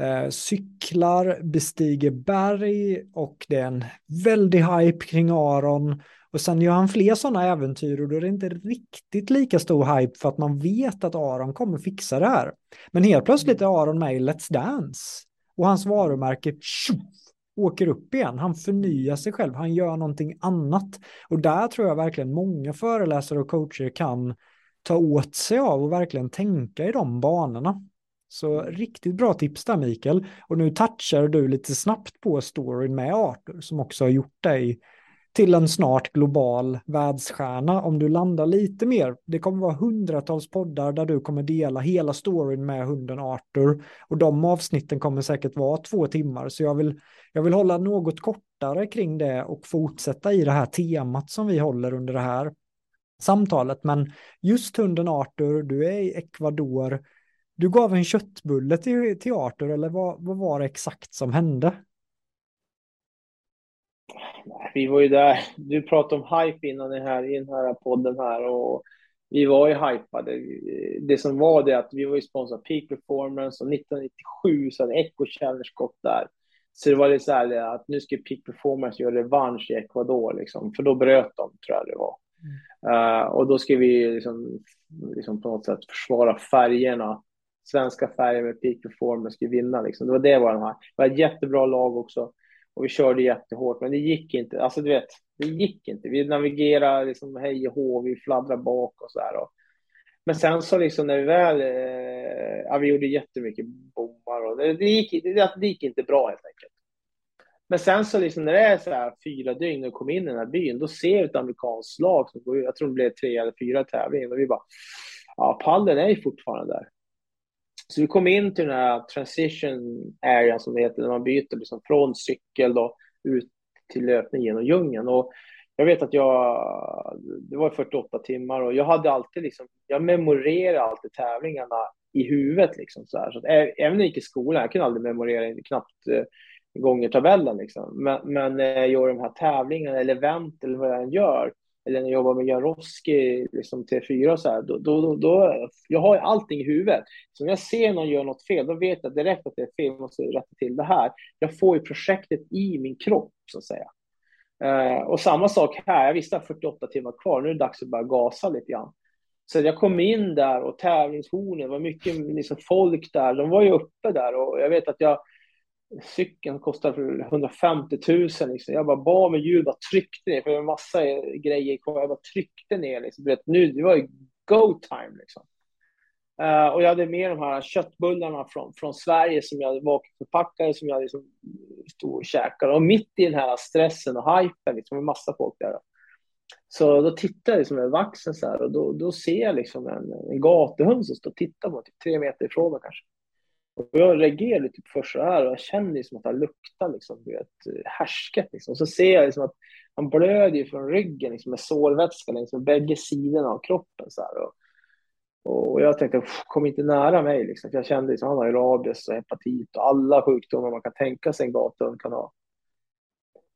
eh, cyklar, bestiger berg och det är en väldig hype kring Aron. Och sen gör han fler sådana äventyr och då är det inte riktigt lika stor hype för att man vet att Aron kommer fixa det här. Men helt plötsligt är Aron med i Let's Dance och hans varumärke tjoff, åker upp igen. Han förnyar sig själv, han gör någonting annat. Och där tror jag verkligen många föreläsare och coacher kan ta åt sig av och verkligen tänka i de banorna. Så riktigt bra tips där Mikael. Och nu touchar du lite snabbt på storyn med Arthur som också har gjort dig till en snart global världsstjärna om du landar lite mer. Det kommer vara hundratals poddar där du kommer dela hela storyn med hunden Arthur och de avsnitten kommer säkert vara två timmar så jag vill, jag vill hålla något kortare kring det och fortsätta i det här temat som vi håller under det här samtalet. Men just hunden Arthur, du är i Ecuador. Du gav en köttbulle till, till Arthur eller vad, vad var det exakt som hände? Vi var ju där, du pratade om hype innan den här, i den här podden här och vi var ju hypade. Det som var det att vi var ju sponsrade Peak Performance och 1997 så hade Echo Challenge gått där. Så det var det så här att nu ska Peak Performance göra revansch i Ecuador liksom, för då bröt de tror jag det var. Mm. Uh, och då ska vi liksom, liksom på något sätt försvara färgerna svenska färger med peak performance skulle vinna. Liksom. Det var det var de här. Det var ett jättebra lag också och vi körde jättehårt, men det gick inte. Alltså du vet, det gick inte. Vi navigerade liksom hej och hå, vi fladdrade bak och så här. Och, men sen så liksom när vi väl, eh, ja, vi gjorde jättemycket bommar och det, det, gick, det, det gick inte bra helt enkelt. Men sen så liksom när det är så här fyra dygn och kom in i den här byn, då ser vi ett amerikanskt lag som går Jag tror det blev tre eller fyra tävlingar och vi bara, ja, pallen är ju fortfarande där. Så vi kom in till den här transition area som det heter, när man byter liksom från cykel då ut till löpning genom djungeln. Och jag vet att jag, det var 48 timmar och jag hade alltid liksom, jag memorerade alltid tävlingarna i huvudet liksom så här. Så att, även när jag gick i skolan, jag kunde aldrig memorera knappt eh, gånger tabellen liksom. Men, men när jag gör de här tävlingarna eller event eller vad jag än gör, eller när jag jobbar med Jaroski, liksom T4 och så här, då, då, då, då, jag har allting i huvudet. Så när jag ser någon göra något fel, då vet jag direkt att det är fel, jag måste rätta till det här. Jag får ju projektet i min kropp, så att säga. Eh, och samma sak här, jag visste att 48 timmar kvar, nu är det dags att börja gasa lite grann. Så jag kom in där och tävlingshornen, var mycket liksom, folk där, de var ju uppe där och jag vet att jag cykeln kostar 150 000. Liksom. Jag bara bad med hjul, bara tryckte ner, för det var massa grejer kvar. Jag bara tryckte ner. Liksom. vet, nu, det var ju go time. Liksom. Uh, och jag hade med de här köttbullarna från, från Sverige som jag var förpackade, som jag liksom stod och käkade. Och mitt i den här stressen och hypen, liksom, med massa folk där. Så då tittar jag liksom över axeln så här och då, då ser jag liksom en, en gatuhund som står och tittar på mig, typ tre meter ifrån mig kanske. Och jag reagerade typ först så här och jag känner liksom att han luktar liksom, Du vet, härsket. Liksom. Och så ser jag liksom att han blöder från ryggen liksom, med sårvätska längs med bägge sidorna av kroppen. Så här. Och, och jag tänkte, kom inte nära mig. Liksom. För jag kände att liksom, han har rabies och hepatit och alla sjukdomar man kan tänka sig en gatuhund kan ha.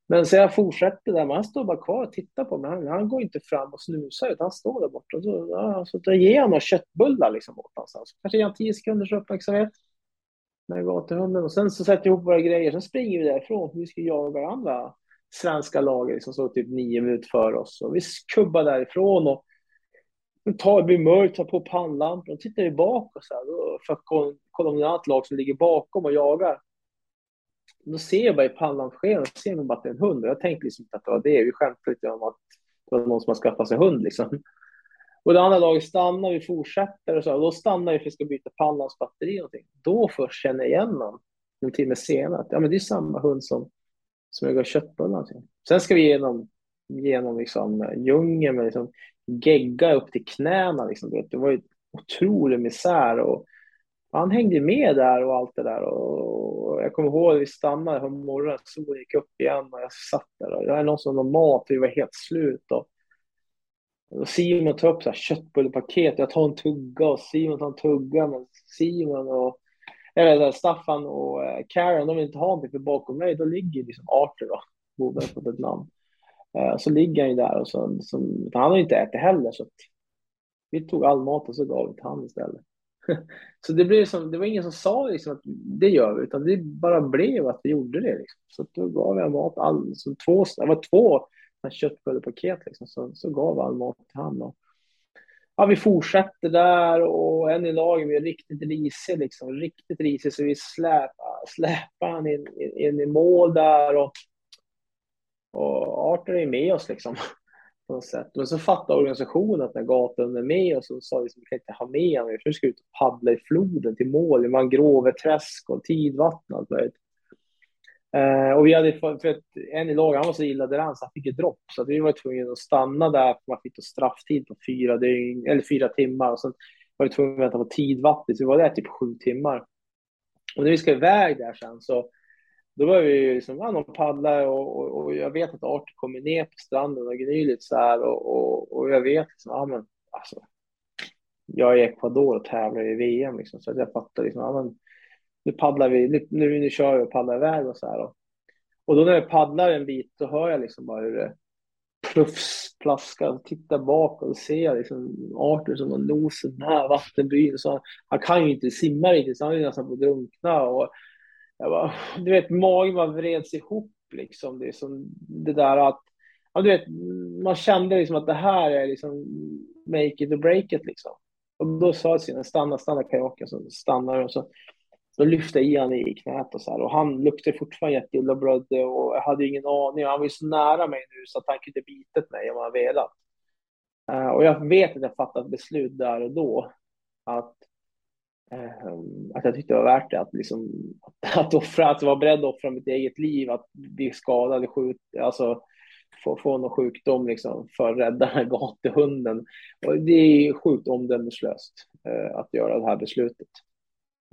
Men så jag fortsätter där, men han står bara kvar och tittar på mig. Han, han går inte fram och snusar, utan han står där borta. Och så, ja, så då ger jag några köttbullar liksom, åt honom. Så kanske ger han tio sekunders uppmärksamhet med gatuhunden. Och sen så sätter vi ihop våra grejer, sen springer vi därifrån. för Vi ska jaga andra svenska laget som står typ nio minuter för oss. Och vi kubbar därifrån och tar, det blir mörkt, tar på pannlampor och tittar vi bak och så här, för att kolla om det är annat lag som ligger bakom och jagar. Då ser jag bara i pannlampsskenet, ser man bara att det är en hund. och Jag tänkte liksom inte att det var det. Vi skämtade lite om att det var någon som har skaffat sig hund liksom. Och det andra laget stannar, vi fortsätter och så. Och då stannar vi för att vi ska byta pallans batteri. Och någonting. Då först känner jag igen honom en timme senare. Ja, men det är samma hund som, som jag gav köttbullar till. Sen ska vi genom, genom liksom, eh, djungeln med liksom, gegga upp till knäna. Liksom. Det var ju otrolig misär. Och, han hängde med där och allt det där. Och jag kommer ihåg att vi stannade på morgonen, solen gick upp igen och jag satt där. Och jag är någon som hade mat, vi var helt slut. Och och Simon tar upp så här köttbullepaket. Jag tar en tugga och Simon tar en tugga. Men Simon och eller Staffan och eh, Karen, de vill inte ha någonting för bakom mig. Då ligger liksom Arthur då, borde fått ett namn. Eh, så ligger han ju där och så, så han har inte ätit heller. Så vi tog all mat och så gav vi till honom istället. så det, blev som, det var ingen som sa liksom att det gör vi, utan det bara blev att vi gjorde det. Liksom. Så då gav jag mat, all, så två, det var två köttbullepaket liksom, så, så gav all mat till honom. Ja, vi fortsätter där och en i laget vi riktigt risig, liksom, riktigt risig, så vi släpar, släpar han in, in, in, i mål där och, och Arthur är med oss liksom. På något sätt. Men så fattar organisationen att när gatan är med oss så sa vi att vi kan inte ha med honom, för nu ska vi ut och paddla i floden till mål i Mangroveträsk och tidvatten och allt möjligt. Eh, och vi hade för, att en i laget, han var så illa däran så han fick ett dropp. Så vi var tvungna att stanna där, för man fick då strafftid på fyra, dygn, eller fyra timmar. Och sen var vi tvungna att vänta på tidvattnet, så vi var där typ sju timmar. Och när vi ska iväg där sen så då var vi liksom, ja, någon paddla och, och, och, jag vet att Arthur kommer ner på stranden och gnyr lite så här och, och, och jag vet liksom, ja men alltså, jag är i Ecuador och tävlar i VM liksom, så jag fattar liksom, ja men nu paddlar vi, nu, nu, nu kör vi och paddlar iväg och så här. Och, och då när jag paddlar en bit, då hör jag liksom bara hur det plufs, plaskar, tittar bak och ser jag liksom Arthur som har nosen nära vattenbyn. Så han, han, kan ju inte simma riktigt, så han är nästan på att drunkna. Och jag bara, du vet, magen bara vreds ihop liksom. Det, är som det där att, ja, du vet, man kände liksom att det här är liksom make it or break it liksom. Och då sa jag stanna, stanna kajaken, så stannar och så då lyfte jag i honom i knät och så här. Och han luktade fortfarande jätteilla och blödde och jag hade ingen aning. Han var ju så nära mig nu så att han kunde bitit mig om han velat. Uh, och jag vet att jag fattade ett beslut där och då att, uh, att jag tyckte det var värt det. Att, liksom, att, att offra, att vara beredd att offra mitt eget liv, att bli skadad, skjut, alltså få, få någon sjukdom liksom, för att rädda den här gatuhunden. Och det är sjukt omdömeslöst uh, att göra det här beslutet.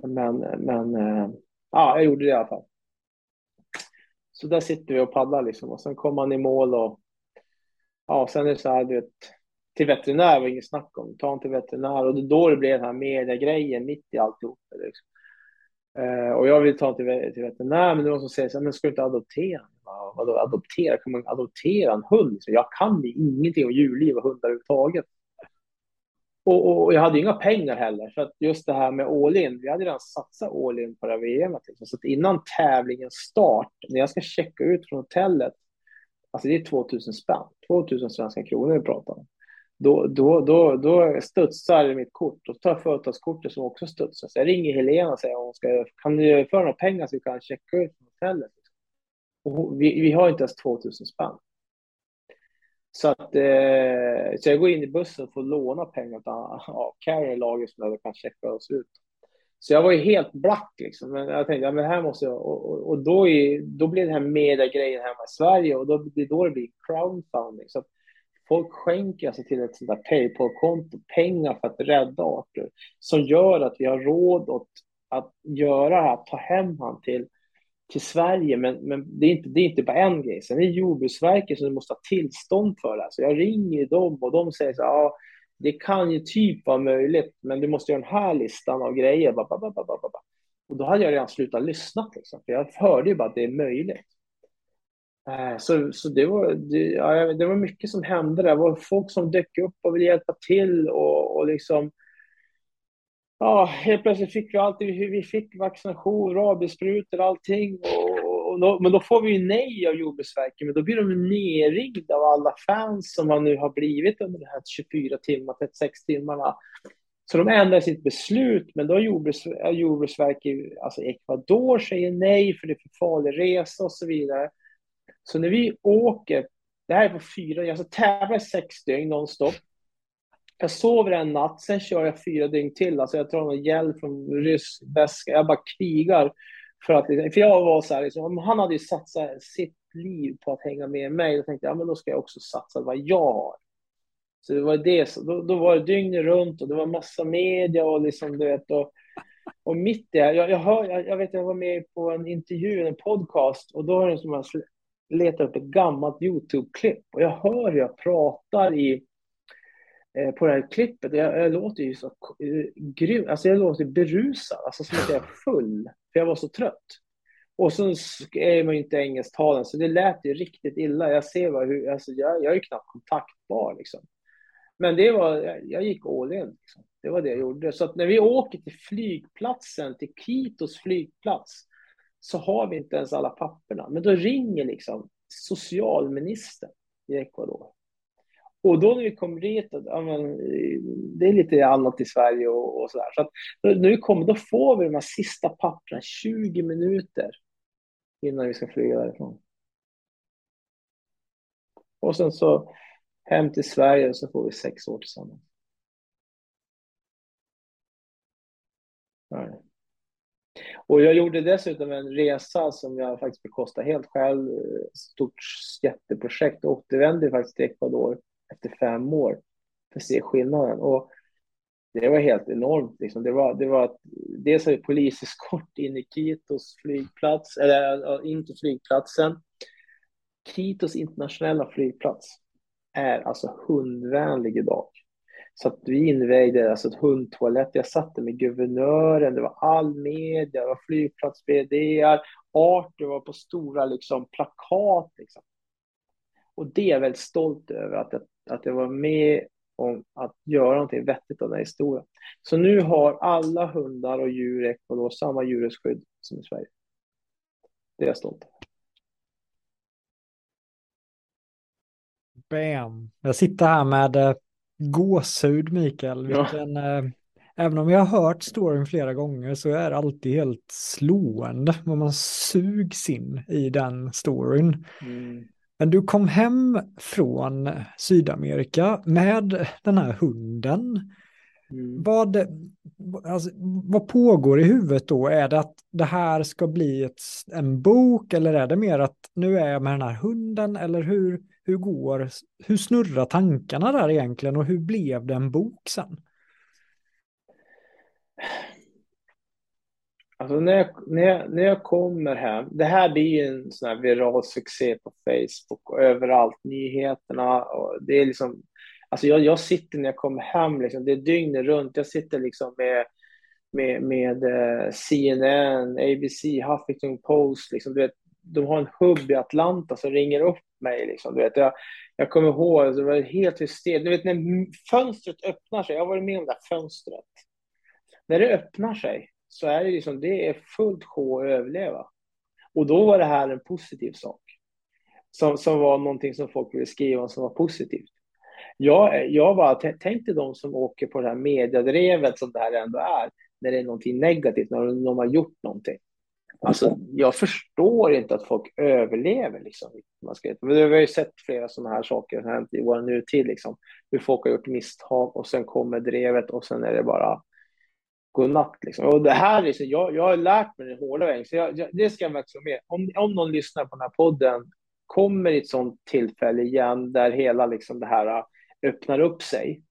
Men, men eh, ja, jag gjorde det i alla fall. Så där sitter vi och paddlar liksom och sen kommer man i mål och ja, sen är det så här, du vet, till veterinär var inget snack om. Ta honom till veterinär och det då det blev den här mediegrejen mitt i alltihop. Liksom. Eh, och jag vill ta honom till, till veterinär, men det var någon som säger så här, men ska du inte adoptera? Vadå adoptera? Kan man adoptera en hund? Så jag kan ju ingenting om djurliv och hundar överhuvudtaget. Och, och, jag hade inga pengar heller, så att just det här med all in, vi hade redan satsat all in på det här VMet. Liksom. Så att innan tävlingens start, när jag ska checka ut från hotellet, alltså det är 2000 spänn, 2000 svenska kronor vi pratar om då, då, då, då studsar mitt kort och tar företagskortet som också studsar. Så jag ringer Helena och säger hon ska, kan du överföra några pengar så vi kan checka ut från hotellet. Och vi, vi har inte ens 2000 spänn. Så, att, eh, så jag går in i bussen och får låna pengar av ja, Carrie lager som jag kan checka oss ut. Så jag var ju helt black liksom. Men jag tänkte, ja, men här måste jag... Och, och, och då, är, då blir det här mediegrejen hemma i Sverige och då, det är då det blir crowdfunding. Så Folk skänker alltså till ett sånt där Paypal-konto pengar för att rädda arter som gör att vi har råd att, att göra det här, ta hem han till, till Sverige. Men, men det, är inte, det är inte bara en grej. Sen är det Jordbruksverket som måste ha tillstånd för det här. Så jag ringer dem och de säger så här, ja, det kan ju typ vara möjligt, men du måste göra den här listan av grejer. Och då hade jag redan slutat lyssna, liksom, för jag hörde ju bara att det är möjligt. Eh, så, så det, var, det, ja, det var mycket som hände där. Det var folk som dök upp och ville hjälpa till och, och liksom Ja, helt plötsligt fick vi allt. vi fick vaccination, rabiessprutor, allting. Och, och då, men då får vi ju nej av Jordbruksverket, men då blir de nerringda av alla fans som man nu har blivit under de här 24 timmar, 36 timmarna. Så de ändrar sitt beslut, men då har Jordbruks, Jordbruksverket, alltså Ecuador säger nej för det är för farlig resa och så vidare. Så när vi åker, det här är på fyra, alltså jag ska tävla i sex dygn nonstop. Jag sover en natt, sen kör jag fyra dygn till. Alltså jag tar någon hjälp från rysk väska. Jag bara krigar. För, att, liksom, för jag var så här, liksom, han hade ju satsat sitt liv på att hänga med mig. Då tänkte jag, ja, men då ska jag också satsa vad jag har. Så det var det, då, då var det dygnet runt och det var massa media och liksom, du vet, och, och mitt i det, jag, jag, hör, jag, jag, vet, jag var med på en intervju, en podcast, och då har de som letat upp ett gammalt YouTube-klipp och jag hör hur jag pratar i, Eh, på det här klippet. Jag, jag låter ju så eh, grym, alltså jag låter berusad, alltså som att jag är full, för jag var så trött. Och sen är man ju inte engelsktalande, så det lät ju riktigt illa. Jag ser vad, hur, alltså jag, jag är ju knappt kontaktbar liksom. Men det var, jag, jag gick all in. Liksom. Det var det jag gjorde. Så att när vi åker till flygplatsen, till Kitos flygplats, så har vi inte ens alla papperna. Men då ringer liksom socialministern i Ecuador. Och då när vi kommer dit, ja, men, det är lite annat i Sverige och, och sådär. Så att när vi kommer, då får vi de här sista papperna 20 minuter innan vi ska flyga därifrån. Och sen så hem till Sverige och så får vi sex år tillsammans. Nej. Och jag gjorde dessutom en resa som jag faktiskt bekostade helt själv. Stort jätteprojekt. Och återvände faktiskt till Ecuador efter fem år för att se skillnaden. Och det var helt enormt. Liksom. Det var, det var dels hade poliseskort in i Kitos flygplats, eller in till flygplatsen. Kitos internationella flygplats är alltså hundvänlig idag. Så att vi invägde alltså ett hundtoalett. Jag satte med guvernören, det var all media, det var flygplats vdar, Arthur var på stora liksom, plakat. Liksom. Och det är jag väldigt stolt över, att jag, att jag var med om att göra någonting vettigt av den här historien. Så nu har alla hundar och djur i Ecuador samma djurrättsskydd som i Sverige. Det är jag stolt över. Bam. Jag sitter här med eh, gåshud Mikael. Vilken, ja. Eh, även om jag har hört storyn flera gånger så är det alltid helt slående vad man sugs in i den storyn. Mm. Men du kom hem från Sydamerika med den här hunden. Mm. Vad, alltså, vad pågår i huvudet då? Är det att det här ska bli ett, en bok eller är det mer att nu är jag med den här hunden eller hur, hur går, hur snurrar tankarna där egentligen och hur blev det en bok sen? Alltså när jag, när, jag, när jag kommer hem, det här blir ju en sån här viral succé på Facebook och överallt, nyheterna och det är liksom, alltså jag, jag sitter när jag kommer hem, liksom, det är dygnet runt, jag sitter liksom med, med, med eh, CNN, ABC, Huffington Post, liksom, du vet, de har en hubb i Atlanta som ringer upp mig. Liksom. Du vet, jag, jag kommer ihåg, alltså, det var helt hysteriskt. Du vet när fönstret öppnar sig, jag har varit med om det här fönstret. När det öppnar sig så är det liksom, det är fullt sjå att överleva. Och då var det här en positiv sak. Som, som var någonting som folk ville skriva om som var positivt. Jag, jag bara tänkte de som åker på det här mediadrevet som det här ändå är, när det är någonting negativt, när de har gjort någonting. Alltså, jag förstår inte att folk överlever. Liksom. Man ska, vi har ju sett flera sådana här saker som hänt i vår nutid. Liksom. Hur folk har gjort misstag och sen kommer drevet och sen är det bara godnatt. Liksom. Och det här, liksom, jag, jag har lärt mig den hårda vägen, så jag, jag, det ska jag verkligen med. Om, om någon lyssnar på den här podden kommer i ett sådant tillfälle igen där hela liksom, det här äh, öppnar upp sig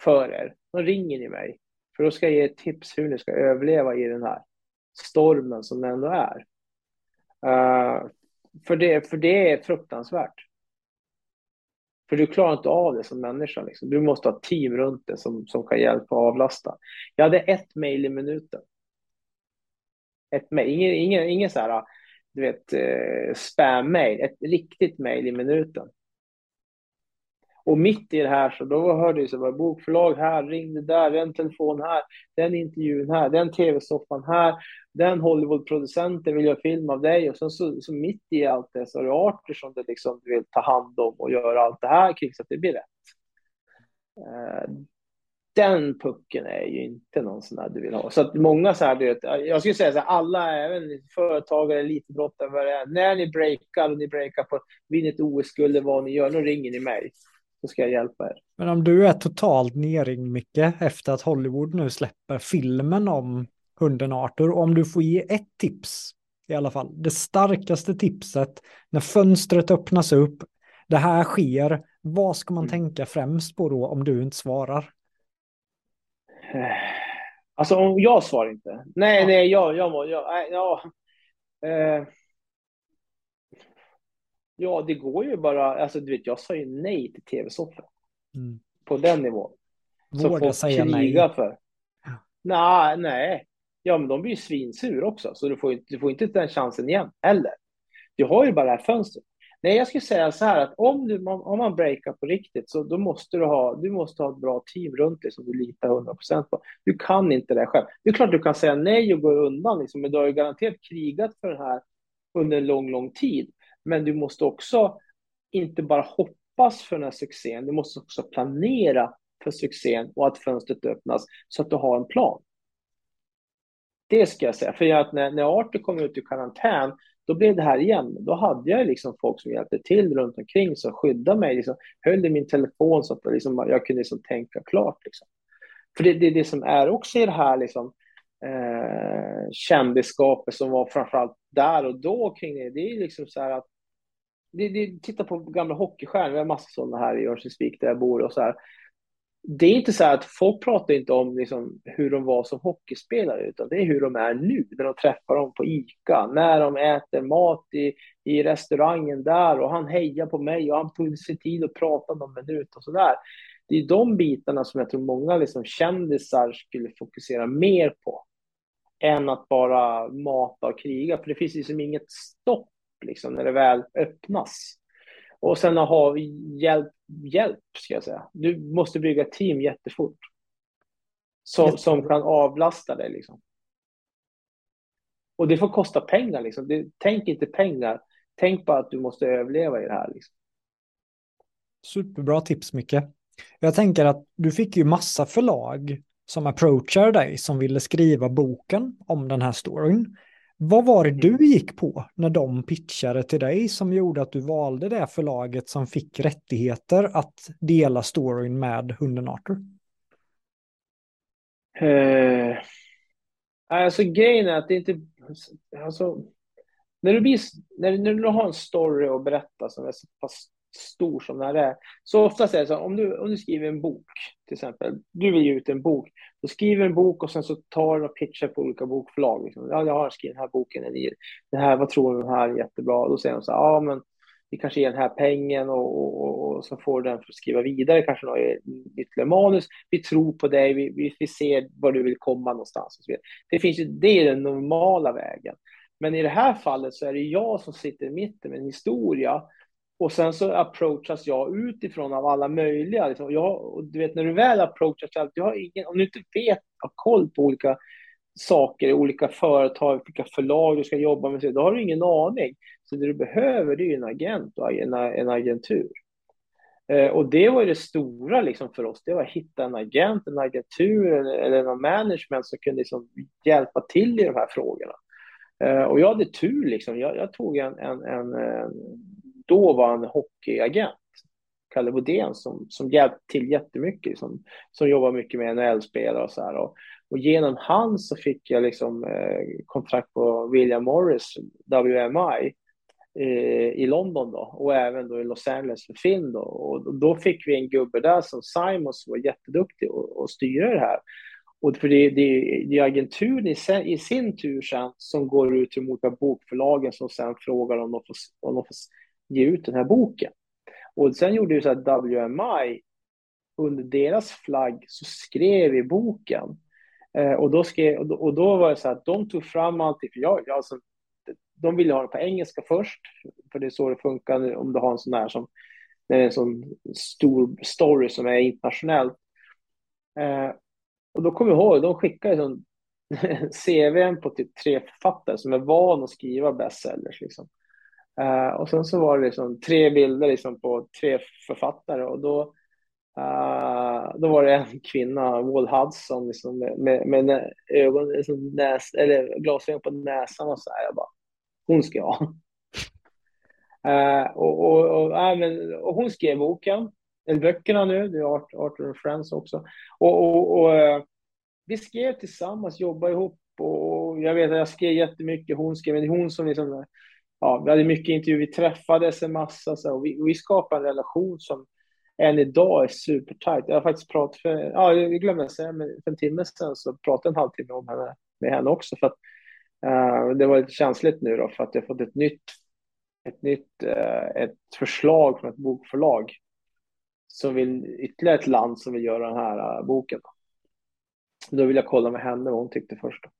för er, då ringer ni mig. För då ska jag ge ett tips hur ni ska överleva i den här stormen som det ändå är. Uh, för, det, för det är fruktansvärt. För du klarar inte av det som människa. Liksom. Du måste ha team runt dig som, som kan hjälpa och avlasta. Jag hade ett mejl i minuten. Ett mail, ingen, ingen, ingen så här, du vet, eh, spam-mail, ett riktigt mejl i minuten. Och mitt i det här så då hörde det så var bokförlag här, ringde där, den telefon här, den intervjun här, den tv-soffan här, den Hollywood-producenten vill göra film av dig och sen så, så mitt i allt det så har du arter som du liksom vill ta hand om och göra allt det här kring så att det blir rätt. Eh, den pucken är ju inte någon sån där du vill ha. Så att många så här, vet, jag skulle säga så här, alla, även företagare, elitidrottare, vad det är, när ni breakar och ni breakar på, vinner ett OS-guld eller vad ni gör, då ringer ni mig så ska jag hjälpa er. Men om du är totalt nerringd Micke efter att Hollywood nu släpper filmen om hunden Arthur, om du får ge ett tips i alla fall, det starkaste tipset när fönstret öppnas upp, det här sker, vad ska man mm. tänka främst på då om du inte svarar? Alltså om jag svarar inte? Nej, ja. nej, jag, jag, jag, ja, eh, Ja, det går ju bara, alltså du vet, jag sa ju nej till tv-soffor. Mm. På den nivån. Våga säga nej. för. Ja. Nej, nej. Ja, men de blir ju svinsur också, så du får, du får inte den chansen igen heller. Du har ju bara det här fönstret. Nej, jag skulle säga så här att om, du, om man breakar på riktigt så då måste du ha, du måste ha ett bra team runt dig som du litar 100% på. Du kan inte det själv. Det är klart du kan säga nej och gå undan, liksom, men du har ju garanterat krigat för det här under en lång, lång tid. Men du måste också inte bara hoppas för den här succén, du måste också planera för succén och att fönstret öppnas så att du har en plan. Det ska jag säga, för att när, när Arthur kom ut i karantän, då blev det här igen. Då hade jag liksom folk som hjälpte till runt omkring som skyddade mig, liksom, höll i min telefon så att liksom, jag kunde liksom tänka klart. Liksom. För det är det, det, som är också i det här liksom, eh, kändisskapet som var framförallt där och då kring det. Det är liksom så här att det, det, titta på gamla hockeystjärnor, vi har massor sådana här i Örnsköldsvik där jag bor och så här. Det är inte så att folk pratar inte om liksom hur de var som hockeyspelare, utan det är hur de är nu, när de träffar dem på ICA, när de äter mat i, i restaurangen där och han hejar på mig och han tog sig tid att prata någon minut och så där. Det är de bitarna som jag tror många liksom kändisar skulle fokusera mer på än att bara mata och kriga, för det finns liksom inget stopp liksom, när det väl öppnas. Och sen har ha hjälp, hjälp, ska jag säga. Du måste bygga ett team jättefort. Som, som kan avlasta dig. Liksom. Och det får kosta pengar. Liksom. Det, tänk inte pengar. Tänk bara att du måste överleva i det här. Liksom. Superbra tips, Micke. Jag tänker att du fick ju massa förlag som approachade dig som ville skriva boken om den här storyn. Vad var det du mm. gick på när de pitchade till dig som gjorde att du valde det förlaget som fick rättigheter att dela storyn med hunden Arthur? Uh, alltså grejen är att det inte... Alltså, när, du blir, när, när du har en story att berätta som är så pass stor som den här är. Så oftast är det så om du, om du skriver en bok, till exempel, du vill ge ut en bok, då skriver en bok och sen så tar du och pitchar på olika bokförlag. Liksom. Ja, jag har skrivit den här boken, den här, vad tror du den här är jättebra? Då säger de så här, ja men vi kanske ger den här pengen och, och, och, och så får du den för att skriva vidare, kanske något ytterligare manus. Vi tror på dig, vi, vi, vi ser var du vill komma någonstans. Och så vidare. Det, finns ju, det är den normala vägen. Men i det här fallet så är det jag som sitter i mitten med en historia och sen så approachas jag utifrån av alla möjliga. Liksom. Jag, du vet, när du väl approachas, du har ingen, om du inte vet, har koll på olika saker, olika företag, vilka förlag du ska jobba med, då har du ingen aning. Så det du behöver det är en agent och en, en agentur. Eh, och det var ju det stora liksom för oss, det var att hitta en agent, en agentur eller, eller någon management som kunde liksom hjälpa till i de här frågorna. Eh, och jag hade tur, liksom. jag, jag tog en, en, en, en då var han hockeyagent, Kalle Bodén, som, som hjälpte till jättemycket, som, som jobbar mycket med NHL-spelare och så här. Och, och genom han så fick jag liksom eh, kontrakt på William Morris, WMI, eh, i London då och även då i Los Angeles för film då. Och då fick vi en gubbe där som Simon som var jätteduktig och, och styra det här. Och för det, det, det är agenturen i, i, sin tur sen som går ut till de olika bokförlagen som sen frågar om de får, om de får ge ut den här boken. Och sen gjorde ju så att WMI under deras flagg så skrev vi boken. Eh, och, då skrev, och, då, och då var det så att de tog fram allting, för jag, alltså, de ville ha det på engelska först, för det är så det funkar om du har en sån här som, när det är en sån stor story som är internationell. Eh, och då kommer jag ihåg, de skickade sån CVn på typ tre författare som är van att skriva bestsellers. Liksom. Uh, och sen så var det liksom tre bilder liksom på tre författare och då, uh, då var det en kvinna, Wall Hudson, liksom med, med, med ögon, liksom näs, eller glasögon på näsan och så här. Jag bara, hon ska jag ha. Uh, och, och, och, äh, men, och, hon skrev boken, eller böckerna nu, det är Arthur and Friends också. Och, och, och uh, vi skrev tillsammans, jobbade ihop och jag vet att jag skrev jättemycket, hon skrev, men det är hon som liksom ja, vi hade mycket intervjuer, vi träffades en massa så, och vi, vi skapade en relation som än idag är supertajt. Jag har faktiskt pratat för, ja, jag glömde säga, men för en timme sedan så pratade jag en halvtimme om henne, med henne också för att uh, det var lite känsligt nu då för att jag fått ett nytt, ett nytt uh, ett förslag från ett bokförlag som vill, ytterligare ett land som vill göra den här uh, boken. Då vill jag kolla med henne vad hon tyckte först. Då.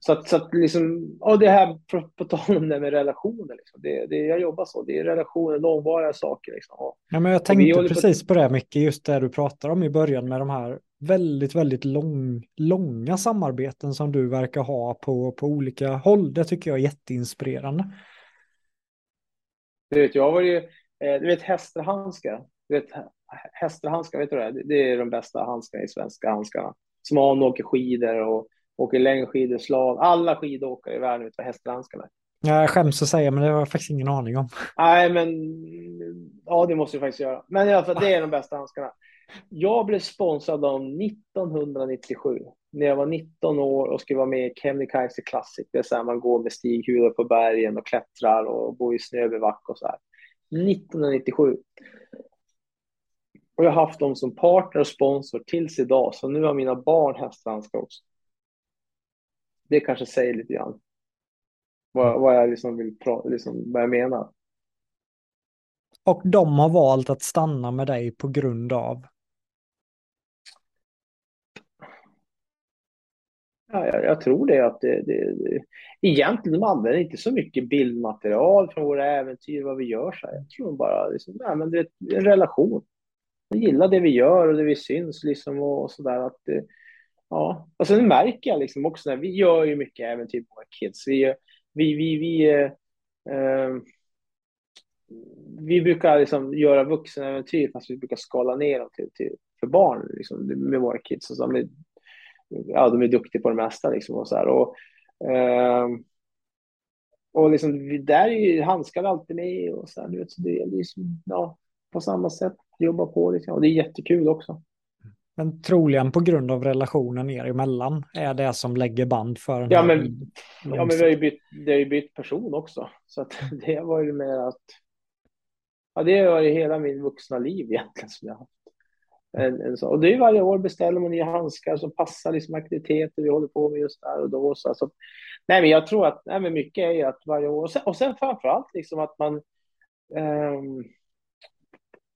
Så att, så att liksom, och det här på, på tal om det med relationer, liksom, det, det, jag jobbar så, det är relationer, långvariga saker. Liksom. Och, ja, men jag tänkte precis på... på det mycket, just det du pratar om i början med de här väldigt, väldigt lång, långa samarbeten som du verkar ha på, på olika håll. Det tycker jag är jätteinspirerande. Du vet, jag var ju, eh, du vet hästhandskar, du vet hästhandskar, vet du det? Det är de bästa handskarna i svenska handskarna. Som man åker skidor och åker längdskidor, slav. Alla skidåkare i världen utav hästhandskarna. Jag skäms att säga, men det har jag faktiskt ingen aning om. Nej, men ja, det måste jag faktiskt göra. Men i alla fall, det är de bästa handskarna. Jag blev sponsrad av 1997 när jag var 19 år och skulle vara med i Kebnekaise Classic. Det är så här man går med stighjul på bergen och klättrar och bor i snöbevack och så här. 1997. Och jag har haft dem som partner och sponsor tills idag, så nu har mina barn hästhandskar också det kanske säger lite grann vad, vad jag liksom vill liksom, vad jag menar. Och de har valt att stanna med dig på grund av? Ja, jag, jag tror det att det, det, det, egentligen de använder inte så mycket bildmaterial från våra äventyr, vad vi gör. Så här. Jag tror bara liksom, nej, men det är en relation. Jag gillar det vi gör och det vi syns liksom och, och sådär. Att ja, och sen märker jag liksom också när vi gör ju mycket äventyr på våra kids. Vi, vi, vi, vi, eh, ehm, vi brukar liksom göra vuxenäventyr fast vi brukar skala ner dem till, till för barn liksom, med våra kids. Och så, de, är, ja, de är duktiga på det mesta. Liksom, och så här. Och, eh, och liksom, där är ju handskar alltid med. Och så här, du vet, så det är liksom, ja, på samma sätt, jobba på. Liksom. Och det är jättekul också. Men troligen på grund av relationen er emellan är det som lägger band för ja, men, ja, men vi har ju bytt, det har ju bytt person också. Så det var ju mer att... Ja, det har varit hela min vuxna liv egentligen som jag haft. En, en så. Och det är varje år beställer man nya handskar som passar liksom aktiviteter vi håller på med just där och då. Så alltså, nej, men jag tror att nej, men mycket är ju att varje år, och sen, och sen framför allt liksom att man um,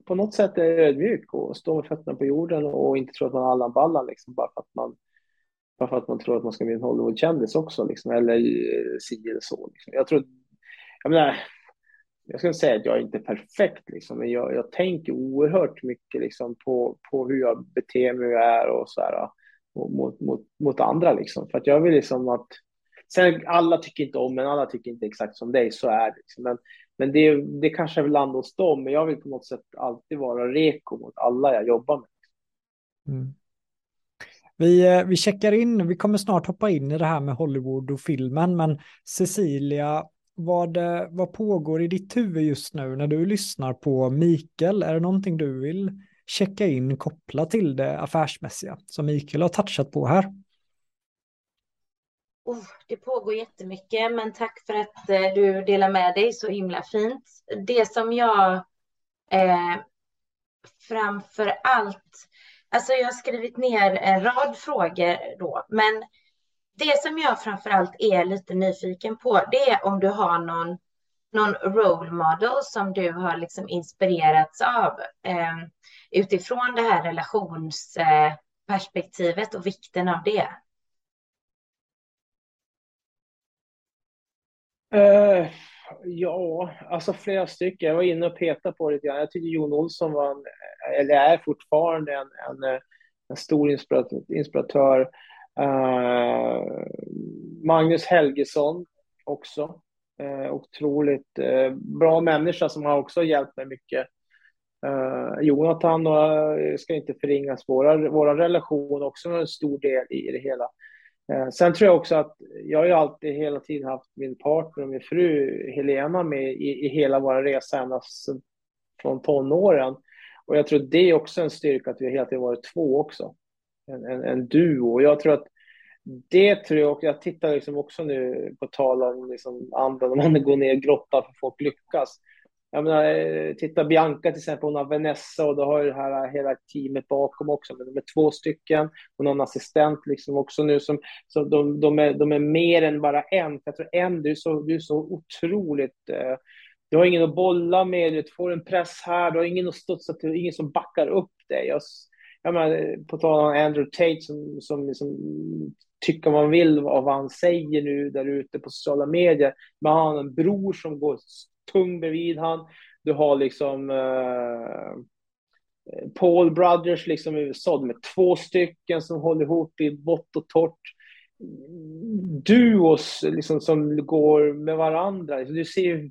på något sätt är ödmjuk och står med fötterna på jorden och inte tror att man har alla ballar liksom, bara för att man bara för att man tror att man ska bli en Hollywoodkändis också, liksom, eller eh, si eller så. Liksom. Jag tror, jag menar, jag ska inte säga att jag är inte är perfekt, liksom, men jag, jag tänker oerhört mycket liksom, på, på hur jag beter mig och är och så här, mot, mot, mot andra. Liksom. För att jag vill liksom att... Sen alla tycker inte om men alla tycker inte exakt som dig, så är det. Liksom. Men, men det, det kanske är land hos dem, men jag vill på något sätt alltid vara reko mot alla jag jobbar med. Mm. Vi, eh, vi checkar in, vi kommer snart hoppa in i det här med Hollywood och filmen, men Cecilia, vad, eh, vad pågår i ditt huvud just nu när du lyssnar på Mikael? Är det någonting du vill checka in kopplat till det affärsmässiga som Mikael har touchat på här? Oh, det pågår jättemycket, men tack för att eh, du delar med dig så himla fint. Det som jag eh, framför allt, alltså jag har skrivit ner en rad frågor då, men det som jag framför allt är lite nyfiken på, det är om du har någon, någon role model som du har liksom inspirerats av eh, utifrån det här relationsperspektivet eh, och vikten av det. Uh, ja, alltså flera stycken. Jag var inne och petade på det lite grann. Jag tycker Jon Olsson var en, eller är fortfarande en, en, eh, en stor inspiratör. inspiratör. Uh, Magnus Helgesson också. Uh, otroligt uh, bra människa som har också hjälpt mig mycket. Uh, Jonathan och jag ska inte förringas, vår våra relation också en stor del i det hela. Eh, sen tror jag också att jag har ju alltid hela tiden haft min partner och min fru Helena med i, i hela vår resa ända från tonåren. Och jag tror det är också en styrka att vi hela tiden varit två också. En, en, en duo. Och jag tror att det tror jag, och jag tittar liksom också nu på tal om liksom andra, när man går ner i grottan för att folk lyckas. Jag menar, eh, titta Bianca till exempel, hon har Vanessa och då har ju det här eh, hela teamet bakom också. Men de är två stycken. Hon har en assistent liksom också nu som, så de, de, är, de är mer än bara en. Jag tror en, du är så, du är så otroligt eh, du har ingen att bolla med, du får en press här, du har ingen att studsa till, ingen som backar upp dig. Jag, jag menar, på tal om Andrew Tate som, som liksom tycker man vill av vad han säger nu där ute på sociala medier. Men han har en bror som går tung bredvid han. Du har liksom eh, Paul Brothers liksom i USA, de är två stycken som håller ihop i vått och torrt. Duos liksom som går med varandra. Du ser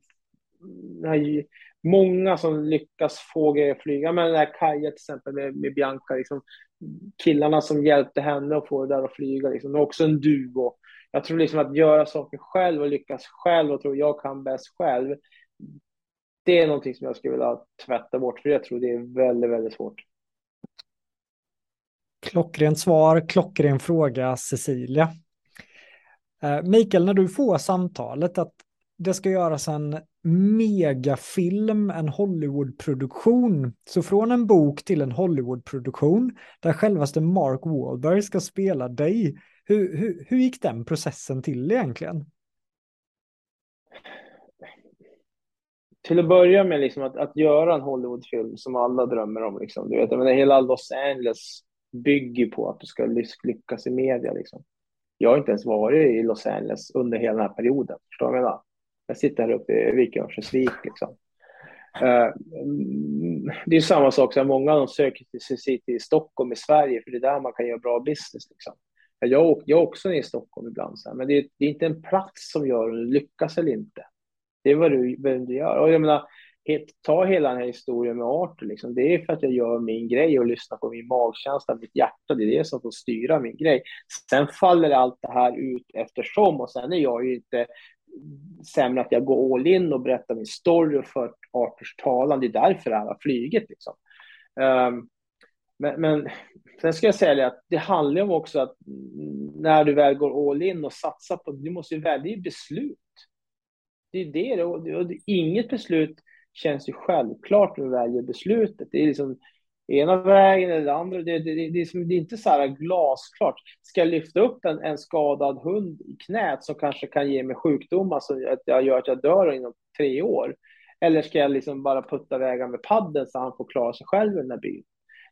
många som lyckas få grejer att flyga. Men den här Kaja till exempel med, med Bianca, liksom, killarna som hjälpte henne att få det där att flyga. Liksom. Det är också en duo. Jag tror liksom att göra saker själv och lyckas själv och tro jag kan bäst själv det är någonting som jag skulle vilja tvätta bort, för jag tror det är väldigt, väldigt svårt. Klockrent svar, klockren fråga Cecilia. Eh, Mikael, när du får samtalet att det ska göras en megafilm, en Hollywoodproduktion. Så från en bok till en Hollywoodproduktion där självaste Mark Wahlberg ska spela dig. Hur, hur, hur gick den processen till egentligen? Till att börja med liksom att, att göra en Hollywoodfilm som alla drömmer om. Liksom. Du vet, jag menar, hela Los Angeles bygger på att du ska lyckas i media. Liksom. Jag har inte ens varit i Los Angeles under hela den här perioden. Förstår du vad jag menar? Jag sitter här uppe i Vik Örnsköldsvik. Liksom. Uh, det är samma sak, så många av dem söker sig till Stockholm i Sverige, för det är där man kan göra bra business. Liksom. Jag, jag är också i Stockholm ibland, så här, men det är, det är, inte en plats som gör om du lyckas eller inte. Det är vad du, vem du gör. Och jag menar, ta hela den här historien med Arthur, liksom, det är för att jag gör min grej och lyssnar på min magkänsla, mitt hjärta, det är det som får styra min grej. Sen faller allt det här ut eftersom och sen är jag ju inte sämre att jag går all in och berättar min story och för Arthurs talan. Det är därför det här har flugit. Liksom. Um, men, men sen ska jag säga det att det handlar om också att när du väl går all in och satsar på, du måste ju välja beslut. Det är det, och, och inget beslut känns ju självklart när du väljer beslutet. Det är liksom ena vägen eller andra. Det, det, det, det, är, som, det är inte så här glasklart. Ska jag lyfta upp en, en skadad hund i knät som kanske kan ge mig sjukdomar som att jag gör att jag dör inom tre år? Eller ska jag liksom bara putta iväg med padden så han får klara sig själv i den här byn?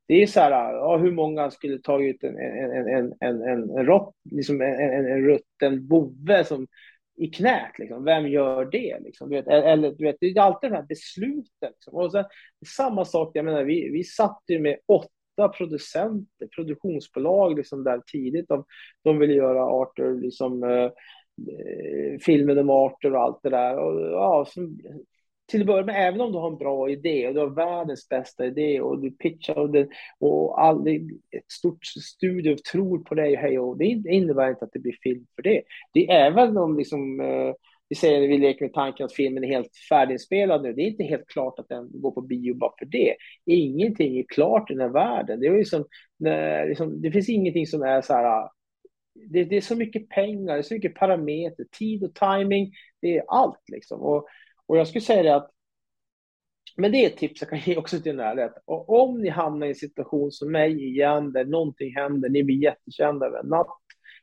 Det är så här, ja, hur många skulle ta ut en, en, en, en, en, en, rott, liksom en, en, en rutten bove som i knät. Liksom. Vem gör det? Liksom? Du vet, eller, du vet, det är alltid de här besluten. Liksom. Och sen, samma sak, jag menar, vi, vi satt ju med åtta producenter, produktionsbolag liksom där tidigt. De, de ville göra Arthur, liksom, eh, eh filmen om Arthur och allt det där. Och, ja, som, till att börja med, även om du har en bra idé och du har världens bästa idé och du pitchar och, det, och all, ett stort studio tror på dig, hej och det innebär inte att det blir film för det. Det är även om liksom, eh, vi säger vi leker med tanken att filmen är helt färdiginspelad nu, det är inte helt klart att den går på bio bara för det. Ingenting är klart i den här världen. Det, är liksom, liksom, det finns ingenting som är så här ah, det, det, är så mycket pengar, det är så mycket parametrar, tid och timing, det är allt liksom. Och och jag skulle säga det att, men det är ett tips jag kan ge också till närhet. Och om ni hamnar i en situation som mig igen, där någonting händer, ni blir jättekända över en natt,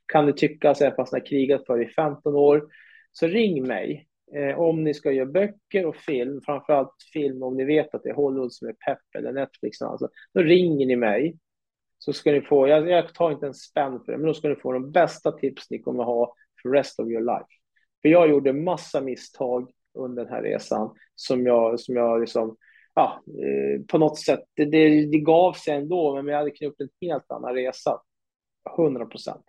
kan ni tycka, så här, fast ni har krigat för i 15 år, så ring mig. Eh, om ni ska göra böcker och film, framförallt film om ni vet att det är Hollywood som är pepp eller Netflix, alltså, då ringer ni mig. Så ska ni få, jag, jag tar inte en spänn för det, men då ska ni få de bästa tips ni kommer ha för rest of your life. För jag gjorde massa misstag under den här resan som jag, som jag liksom, ja, eh, på något sätt, det, det, det gav sig ändå, men jag hade upp en helt annan resa. 100 procent.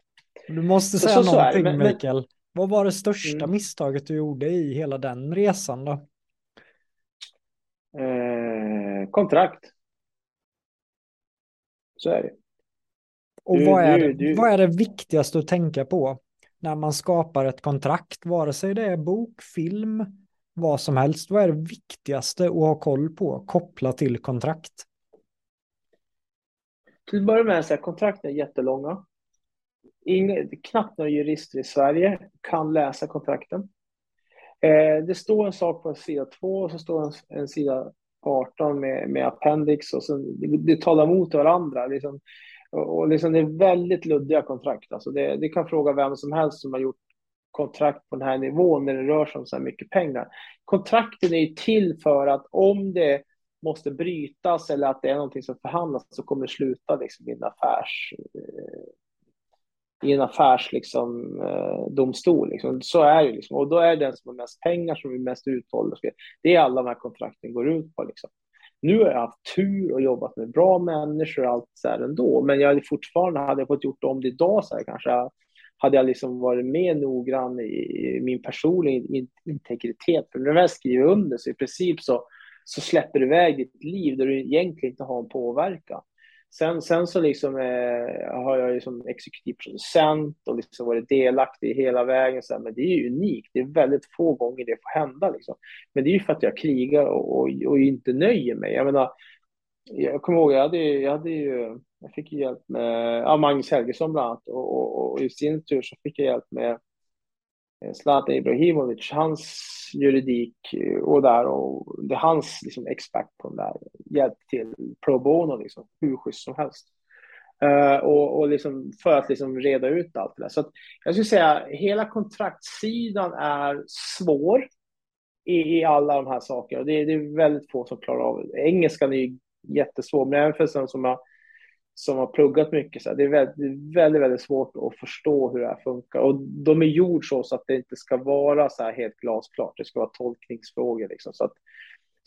Du måste säga så, så någonting, men, Mikael. Men, Vad var det största mm. misstaget du gjorde i hela den resan då? Eh, kontrakt. Så är det. Och du, vad, är du, du, vad är det viktigaste att tänka på när man skapar ett kontrakt, vare sig det är bok, film, vad som helst. Vad är det viktigaste att ha koll på kopplat till kontrakt? Till att börja med, så här, kontrakten är jättelånga. Inga, knappt några jurister i Sverige kan läsa kontrakten. Eh, det står en sak på sida 2 och så står en, en sida 18 med, med appendix och så, det, det talar mot varandra. Liksom, och, och liksom det är väldigt luddiga kontrakt. Alltså det, det kan fråga vem som helst som har gjort kontrakt på den här nivån när det rör sig om så här mycket pengar. Kontrakten är ju till för att om det måste brytas eller att det är någonting som förhandlas så kommer det sluta liksom i en affärs eh, i en affärsdomstol. liksom, eh, domstol. Liksom. Så är det. Liksom. Och då är det den som har mest pengar som är mest uthållig. Det är alla de här kontrakten går ut på. Liksom. Nu har jag haft tur och jobbat med bra människor och allt så här ändå. Men jag hade fortfarande, hade jag fått gjort om det idag så här, kanske hade jag liksom varit mer noggrann i min personliga integritet. För när du väl skriver under så i princip så, så släpper du iväg ditt liv där du egentligen inte har en påverkan. Sen, sen så liksom, eh, har jag ju som exekutiv producent och liksom varit delaktig hela vägen. Så här, men det är ju unikt. Det är väldigt få gånger det får hända. Liksom. Men det är ju för att jag krigar och, och, och inte nöjer mig. Jag menar, jag kommer ihåg, jag hade, jag hade ju jag fick hjälp med ja, Magnus Helgesson bland annat och, och, och, i sin tur så fick jag hjälp med eh, Zlatan Ibrahimovic, hans juridik eh, och där och det är hans liksom, expert på den där, hjälp till pro bono liksom, hur schysst som helst. Uh, och, och liksom för att liksom reda ut allt det där. Så att jag skulle säga hela kontraktssidan är svår i, i alla de här sakerna. Det, det är väldigt få som klarar av det. Engelskan är ju jättesvår, men även för den som har som har pluggat mycket. Så det är väldigt, väldigt, väldigt svårt att förstå hur det här funkar. Och de är gjord så, så att det inte ska vara så här helt glasklart. Det ska vara tolkningsfrågor. Liksom. Så, att,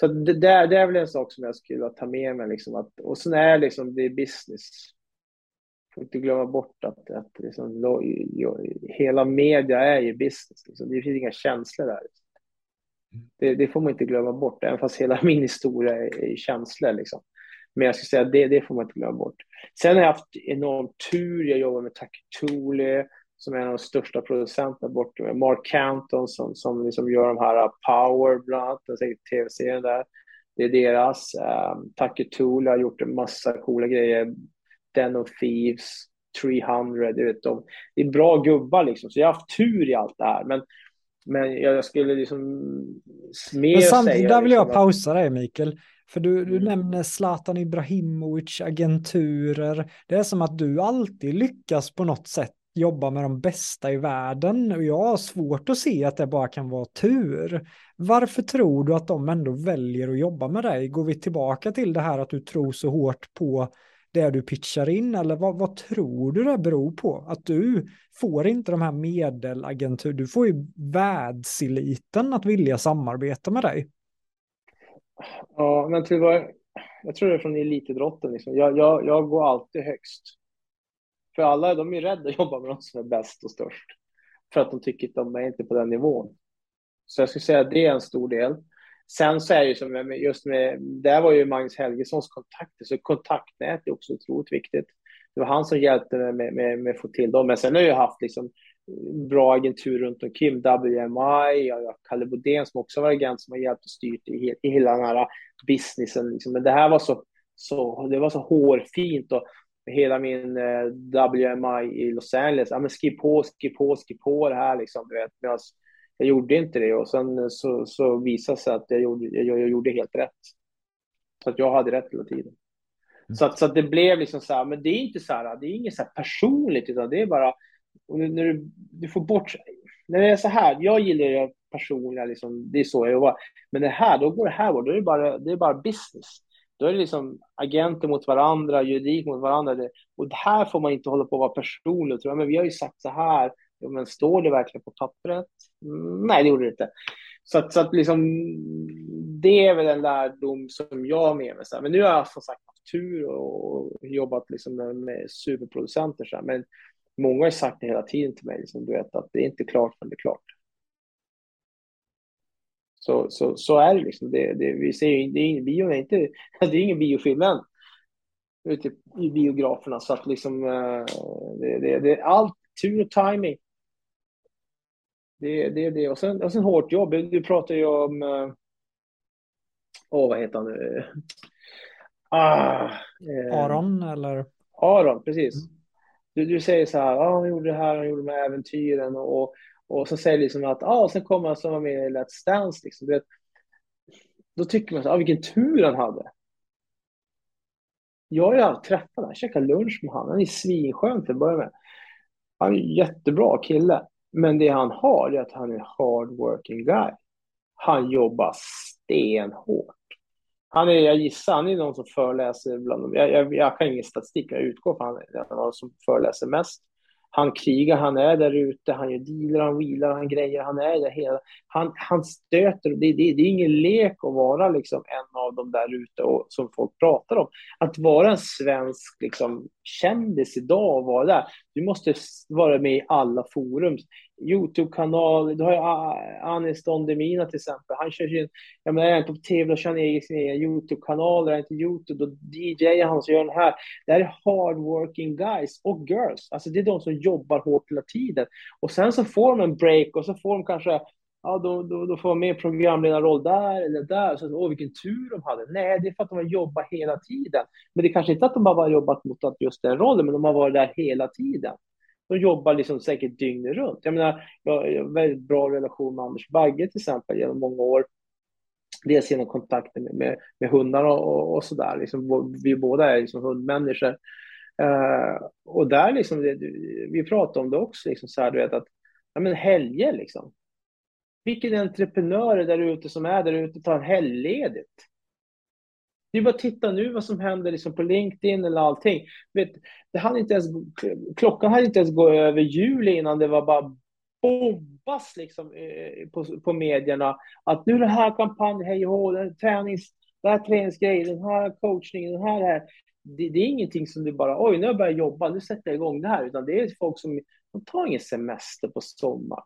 så det, där, det är väl en sak som jag skulle ta med mig. Liksom, att, och sen är liksom, det är business. Får inte glömma bort att, att liksom, hela media är ju business. Liksom. Det finns inga känslor där. Det, det, får man inte glömma bort, även fast hela min historia är, är känslor. Liksom. Men jag skulle säga att det, det får man inte glömma bort. Sen har jag haft enorm tur. Jag jobbar med Takituli som är en av de största producenterna bort med Mark Canton som, som liksom gör de här Power bland annat, den tv-serien där. Det är deras. Ehm, um, Takituli har gjort en massa coola grejer. Den of Thieves, 300, du vet, de, det är bra gubbar liksom. Så jag har haft tur i allt det här. Men, men jag skulle liksom mer men samtidigt, säga... Där vill jag liksom, pausa dig Mikael. För du, du Mm. nämner Zlatan Ibrahimovic, agenturer. Det är som att du alltid lyckas på något sätt jobba med de bästa i världen och jag har svårt att se att det bara kan vara tur. Varför tror du att de ändå väljer att jobba med dig? Går vi tillbaka till det här att du tror så hårt på det du pitchar in eller vad, vad tror du det beror på? Att du får inte de här medelagentur, du får ju världseliten att vilja samarbeta med dig. Ja, men tyvärr, jag tror det är från elitidrotten. Liksom. Jag, jag, jag går alltid högst. För alla de är rädda att jobba med de som är bäst och störst. För att de tycker att de är inte på den nivån. Så jag skulle säga att det är en stor del. Sen så är det ju som just med, där var ju Magnus Helgessons kontakter, så kontaktnät är också otroligt viktigt. Det var han som hjälpte mig med, med, med att få till dem. Men sen har jag haft liksom bra agentur runt omkring, WMI, jag har Kalle Bodén som också var agent som har hjälpt och styrt i, i hela den här businessen. Liksom. Men det här var så, så, det var så hårfint och hela min eh, WMI i Los Angeles, ja men skriv på, skriv på, skriv på det här liksom, du vet. Medan jag gjorde inte det och sen så, så visade sig att jag gjorde, jag, jag gjorde helt rätt. Så att jag hade rätt hela tiden. Mm. Så, att, så att det blev liksom så här, men det är inte så här, det är inget så här personligt, utan det är bara, när du, du får bort, när det är så här, jag gillar det personliga, liksom, det är så jag jobbar, men det här, då går det här bort, då är det bara, det är bara business. Då är det liksom agenter mot varandra, juridik mot varandra. Och det här får man inte hålla på att vara personlig. Tror jag. Men vi har ju sagt så här. Ja, men står det verkligen på pappret? Mm, nej, det gjorde det inte. Så att, så att liksom, det är väl en lärdom som jag har med mig. Så här. Men nu har jag som sagt haft tur och jobbat liksom med, med superproducenter. Så här. Men många har sagt det hela tiden till mig. Liksom, du vet, att det är inte klart förrän det är klart. Så, så, så är det liksom. Det, det, vi ser ju, det är ingen bio, är inte, det är ingen biofilm än ute i biograferna. Så att liksom, eh, det, det, det är allt tur och timing. Det är det, det. Och, sen, och sen hårt jobb. Du pratar ju om, åh vad heter han nu? Ah, eh, Aron eller? Aron, precis. Du, du säger så här, ah, han gjorde det här, han gjorde de här äventyren och, och så säger liksom att, ja, ah, sen kommer han som var med i Let's Dance. Liksom. Vet, då tycker man så ah, vilken tur han hade. Jag har ju träffat honom, käkat lunch med honom. Han är svinskön till att börja med. Han är en jättebra kille. Men det han har är att han är hard working guy. Han jobbar stenhårt. Han är, jag gissar, han är någon som föreläser bland dem. Jag, jag, jag kan ingen statistik, jag utgår från att han är någon som föreläser mest. Han krigar, han är där ute, han gör dealer, han vilar, han grejer, han är där hela... Han, han stöter, det, det, det är ingen lek att vara liksom en av de där ute och, som folk pratar om. Att vara en svensk liksom, kändis idag och vara där, du måste vara med i alla forum. Youtube-kanal, du har ju Anis Don Demina till exempel. Han kör sin, jag menar, är han på tv, då kör han egen, sin egen Youtube-kanal, är inte Youtube, då DJar han så gör den här. Det här är hardworking guys och girls. Alltså det är de som jobbar hårt hela tiden. Och sen så får de en break och så får de kanske ja, då, då, då får de med programledarroll där eller där. Så, åh, vilken tur de hade. Nej, det är för att de har jobbat hela tiden. Men det är kanske inte att de har jobbat mot just den rollen, men de har varit där hela tiden. De jobbar liksom säkert dygnet runt. Jag menar, jag har väldigt bra relation med Anders Bagge till exempel genom många år. Dels genom kontakter med, med, med hundar och, och sådär. Liksom, vi båda är liksom hundmänniskor. Uh, och där liksom, det, vi pratade om det också, liksom så här, du vet att, ja men helger liksom. Vilken entreprenör är där ute som är där ute och tar helgledigt? Det är bara att titta nu vad som händer liksom på LinkedIn eller allting. Vet, det hade inte ens, klockan hade inte ens gått över juli innan det var bara bombas liksom, eh, på, på medierna. Att nu är det här kampanjen, hej och hå, den tränings, den här träningsgrejen, den här coachningen, den här, här. Det, det, är ingenting som du bara, oj, nu har jag börjat jobba, nu sätter jag igång det här. Utan det är folk som de tar ingen semester på sommaren.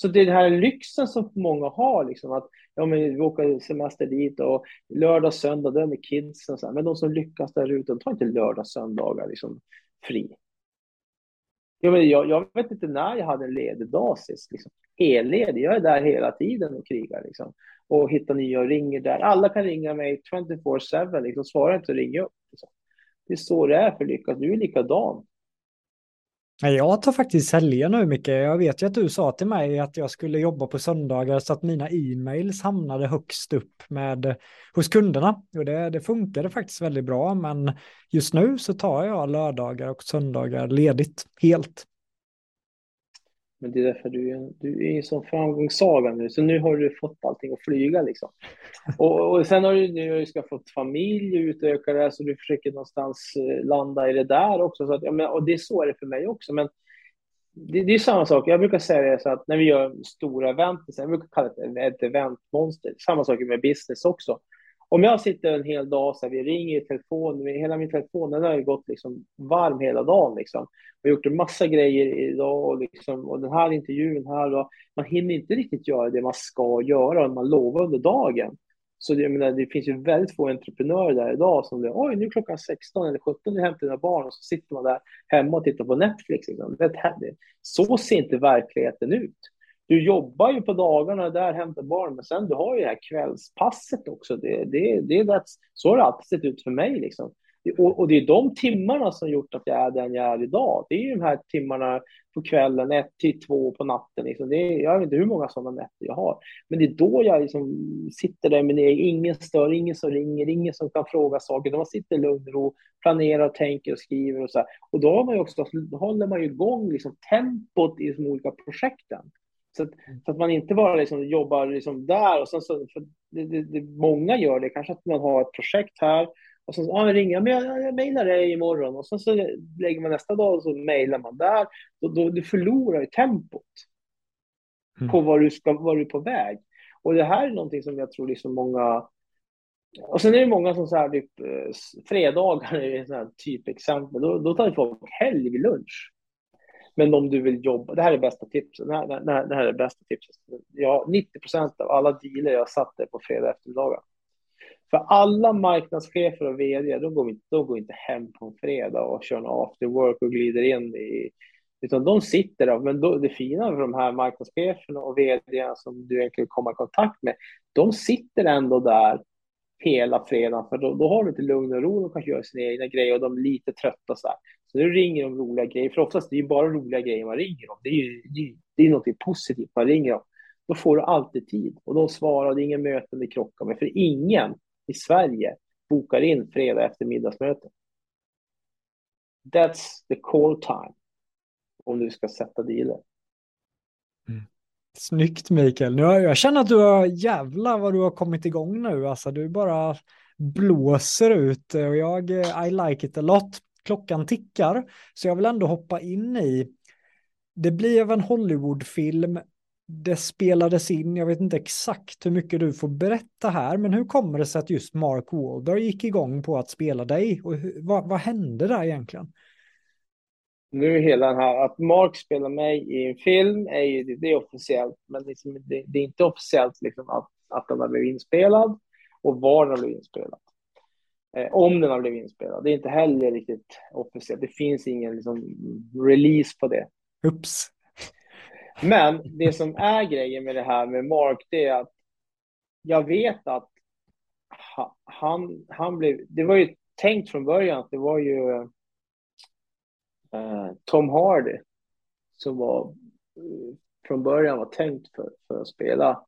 Så det är den här lyxen som många har, liksom, att ja, men vi åker semester dit och lördag, söndag, det är med kidsen. Så här. Men de som lyckas där ute, de tar inte lördag, söndagar liksom, fri. Ja, men jag, jag vet inte när jag hade en ledig dag sist. Liksom. Helledig. Jag är där hela tiden och krigar. Liksom. Och hittar nya och ringer där. Alla kan ringa mig 24-7. Liksom. Svara inte och ring upp. Liksom. Det är så det är för lyckas. Du är likadan. Jag tar faktiskt helger nu mycket. Jag vet ju att du sa till mig att jag skulle jobba på söndagar så att mina e-mails hamnade högst upp med hos kunderna. Och det, det funkade faktiskt väldigt bra, men just nu så tar jag lördagar och söndagar ledigt helt. Men det är därför du är, du är en sån framgångssaga nu, så nu har du fått allting att flyga liksom. Och, och sen har du nu ska fått familj, utöka det, så du försöker någonstans eh, landa i det där också. Så att, ja, men, och det är så är det för mig också. Men det, det är samma sak, jag brukar säga det så att när vi gör stora event, jag brukar kalla det ett eventmonster, samma sak med business också om jag sitter en hel dag så här, vi ringer i telefon, hela min telefon den har ju gått liksom varm hela dagen. Liksom. Jag har gjort en massa grejer idag och, liksom, och den här intervjun här. Och man hinner inte riktigt göra det man ska göra och man lovar under dagen. Så det, menar, det finns ju väldigt få entreprenörer där idag som säger oj nu är klockan 16 eller 17, nu hämtar dina barn och så sitter man där hemma och tittar på Netflix. Liksom. Så ser inte verkligheten ut du jobbar ju på dagarna där, hämtar barn, men sen du har ju det här kvällspasset också. Det, det, det, det, så har det alltid sett ut för mig. Liksom. Och, och, det är de timmarna som gjort att jag är den jag är idag. Det är ju de här timmarna på kvällen, ett till två på natten. Liksom. Det är, jag vet inte hur många sådana nätter jag har. Men det är då jag liksom sitter där med egen, ingen stör, ingen som ringer, ingen som kan fråga saker. Man sitter i lugn och ro, planerar, tänker och skriver och så här. Och då, har man ju också, då håller man ju igång liksom tempot i de olika projekten. Så att, så att, man inte bara liksom jobbar liksom där och sen så, för det, det, det, många gör det, kanske att man har ett projekt här och sen ah, ringer men jag, jag mejlar dig imorgon och sen så lägger man nästa dag och så mejlar man där. Då, då, du förlorar ju tempot mm. på var du, ska, var du är på väg. Och det här är någonting som jag tror liksom många och sen är det många som så här, typ, eh, fredagar är ett typexempel. Då, då tar folk helglunch. Men om du vill jobba, det här är bästa tipset. Det här, det här, det här är bästa tipset. Ja, 90 procent av alla dealer jag satte på fredag eftermiddagar. För alla marknadschefer och vd, de går, inte, de går inte hem på en fredag och kör en after work och glider in i, utan de sitter där. Men då, det fina för de här marknadscheferna och vd som du egentligen kommer i kontakt med, de sitter ändå där hela fredagen, för då, då har du lite lugn och ro och kan göra sina egna grejer och de är lite trötta så här. Så du ringer de roliga grejer, för oftast det är bara roliga grejer man ringer om. Det är ju det är något positivt man ringer om. Då får du alltid tid och de svarar, det är inga möten vi krockar med, för ingen i Sverige bokar in fredag eftermiddagsmöten. That's the call time om du ska sätta dealer. Mm. Snyggt Mikael. Nu, jag känner att du har jävla vad du har kommit igång nu. Alltså du bara blåser ut och jag, eh, I like it a lot klockan tickar. Så jag vill ändå hoppa in i, det blev en Hollywoodfilm, det spelades in, jag vet inte exakt hur mycket du får berätta här, men hur kommer det sig att just Mark Wahlberg gick igång på att spela dig? Och hur, vad, vad hände där egentligen? Nu är hela den här, att Mark spelar mig i en film, är ju, det är officiellt, men liksom, det, det, är inte officiellt liksom att, att den har blivit inspelad och var den har blivit inspelad. Eh, om den har blivit inspelad. Det är inte heller riktigt officiellt. Det finns ingen liksom, release på det. Ups. Men det som är grejen med det här med Mark, det är att jag vet att han, han blev... Det var ju tänkt från början att det var ju eh, Tom Hardy som var eh, från början var tänkt för, för att spela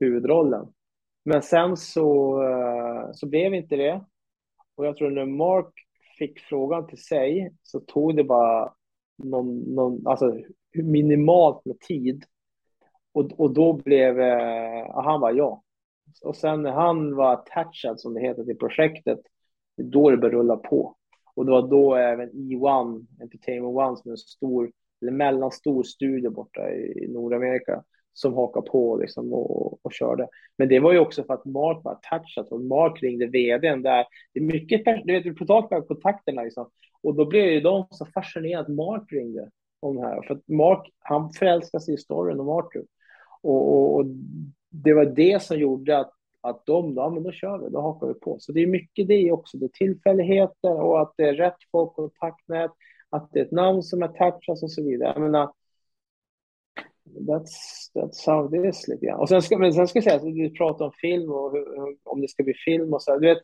huvudrollen. Men sen så, eh, så blev inte det. Och jag tror när Mark fick frågan till sig så tog det bara någon, någon, alltså minimalt med tid. Och, och då blev, eh, han var ja. Och sen när han var attachad, som det heter, till projektet, då det började rulla på. Och det var då även E1, Entertainment One, som är en stor, eller mellanstor studio borta i Nordamerika, som hakade på liksom och, och körde. Men det var ju också för att Mark var touchat och Mark ringde vdn där. Det är mycket, du vet, vi pratar om kontakterna liksom. Och då blev ju de så fascinerade att Mark ringde om det här. För att Mark, han förälskade sig i storyn om Arthur. Och, och, och, det var det som gjorde att, att de, ja men då kör vi, då hakar vi på. Så det är mycket det också, det är tillfälligheter och att det är rätt folk, kontaktnät, att det är ett namn som är touchat och så vidare. Jag menar, That's, that's how it is lite grann. Och sen ska, men sen ska jag säga, du pratar om film och hur, om det ska bli film och så. Du vet,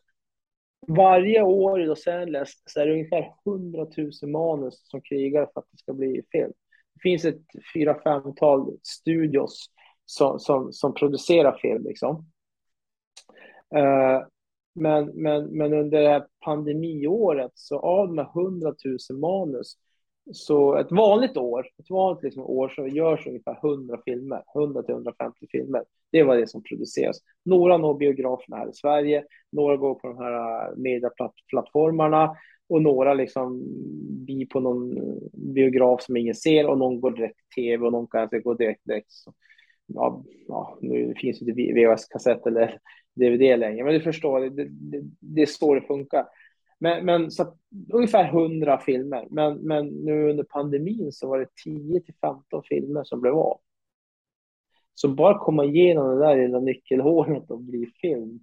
varje år i Los Angeles så är det ungefär 100 000 manus som krigar för att det ska bli film. Det finns ett fyra, femtal studios som, som, som producerar film. Liksom. Uh, men, men, men under det här pandemiåret, så av de här 100 000 manus så ett vanligt år, ett vanligt liksom år så görs ungefär 100 filmer, 100 till 150 filmer. Det var det som produceras. Några når biograferna här i Sverige, några går på de här äh, mediaplattformarna medieplattformarna och några liksom blir på någon biograf som ingen ser och någon går direkt till tv och någon kanske går direkt direkt. Så, ja, ja, nu finns det inte VHS-kassett eller DVD längre, men du förstår, det, det, det är så det funkar. Men, men så ungefär 100 filmer. Men, men nu under pandemin så var det 10 till 15 filmer som blev av. Så bara komma igenom det där lilla nyckelhålet och bli film.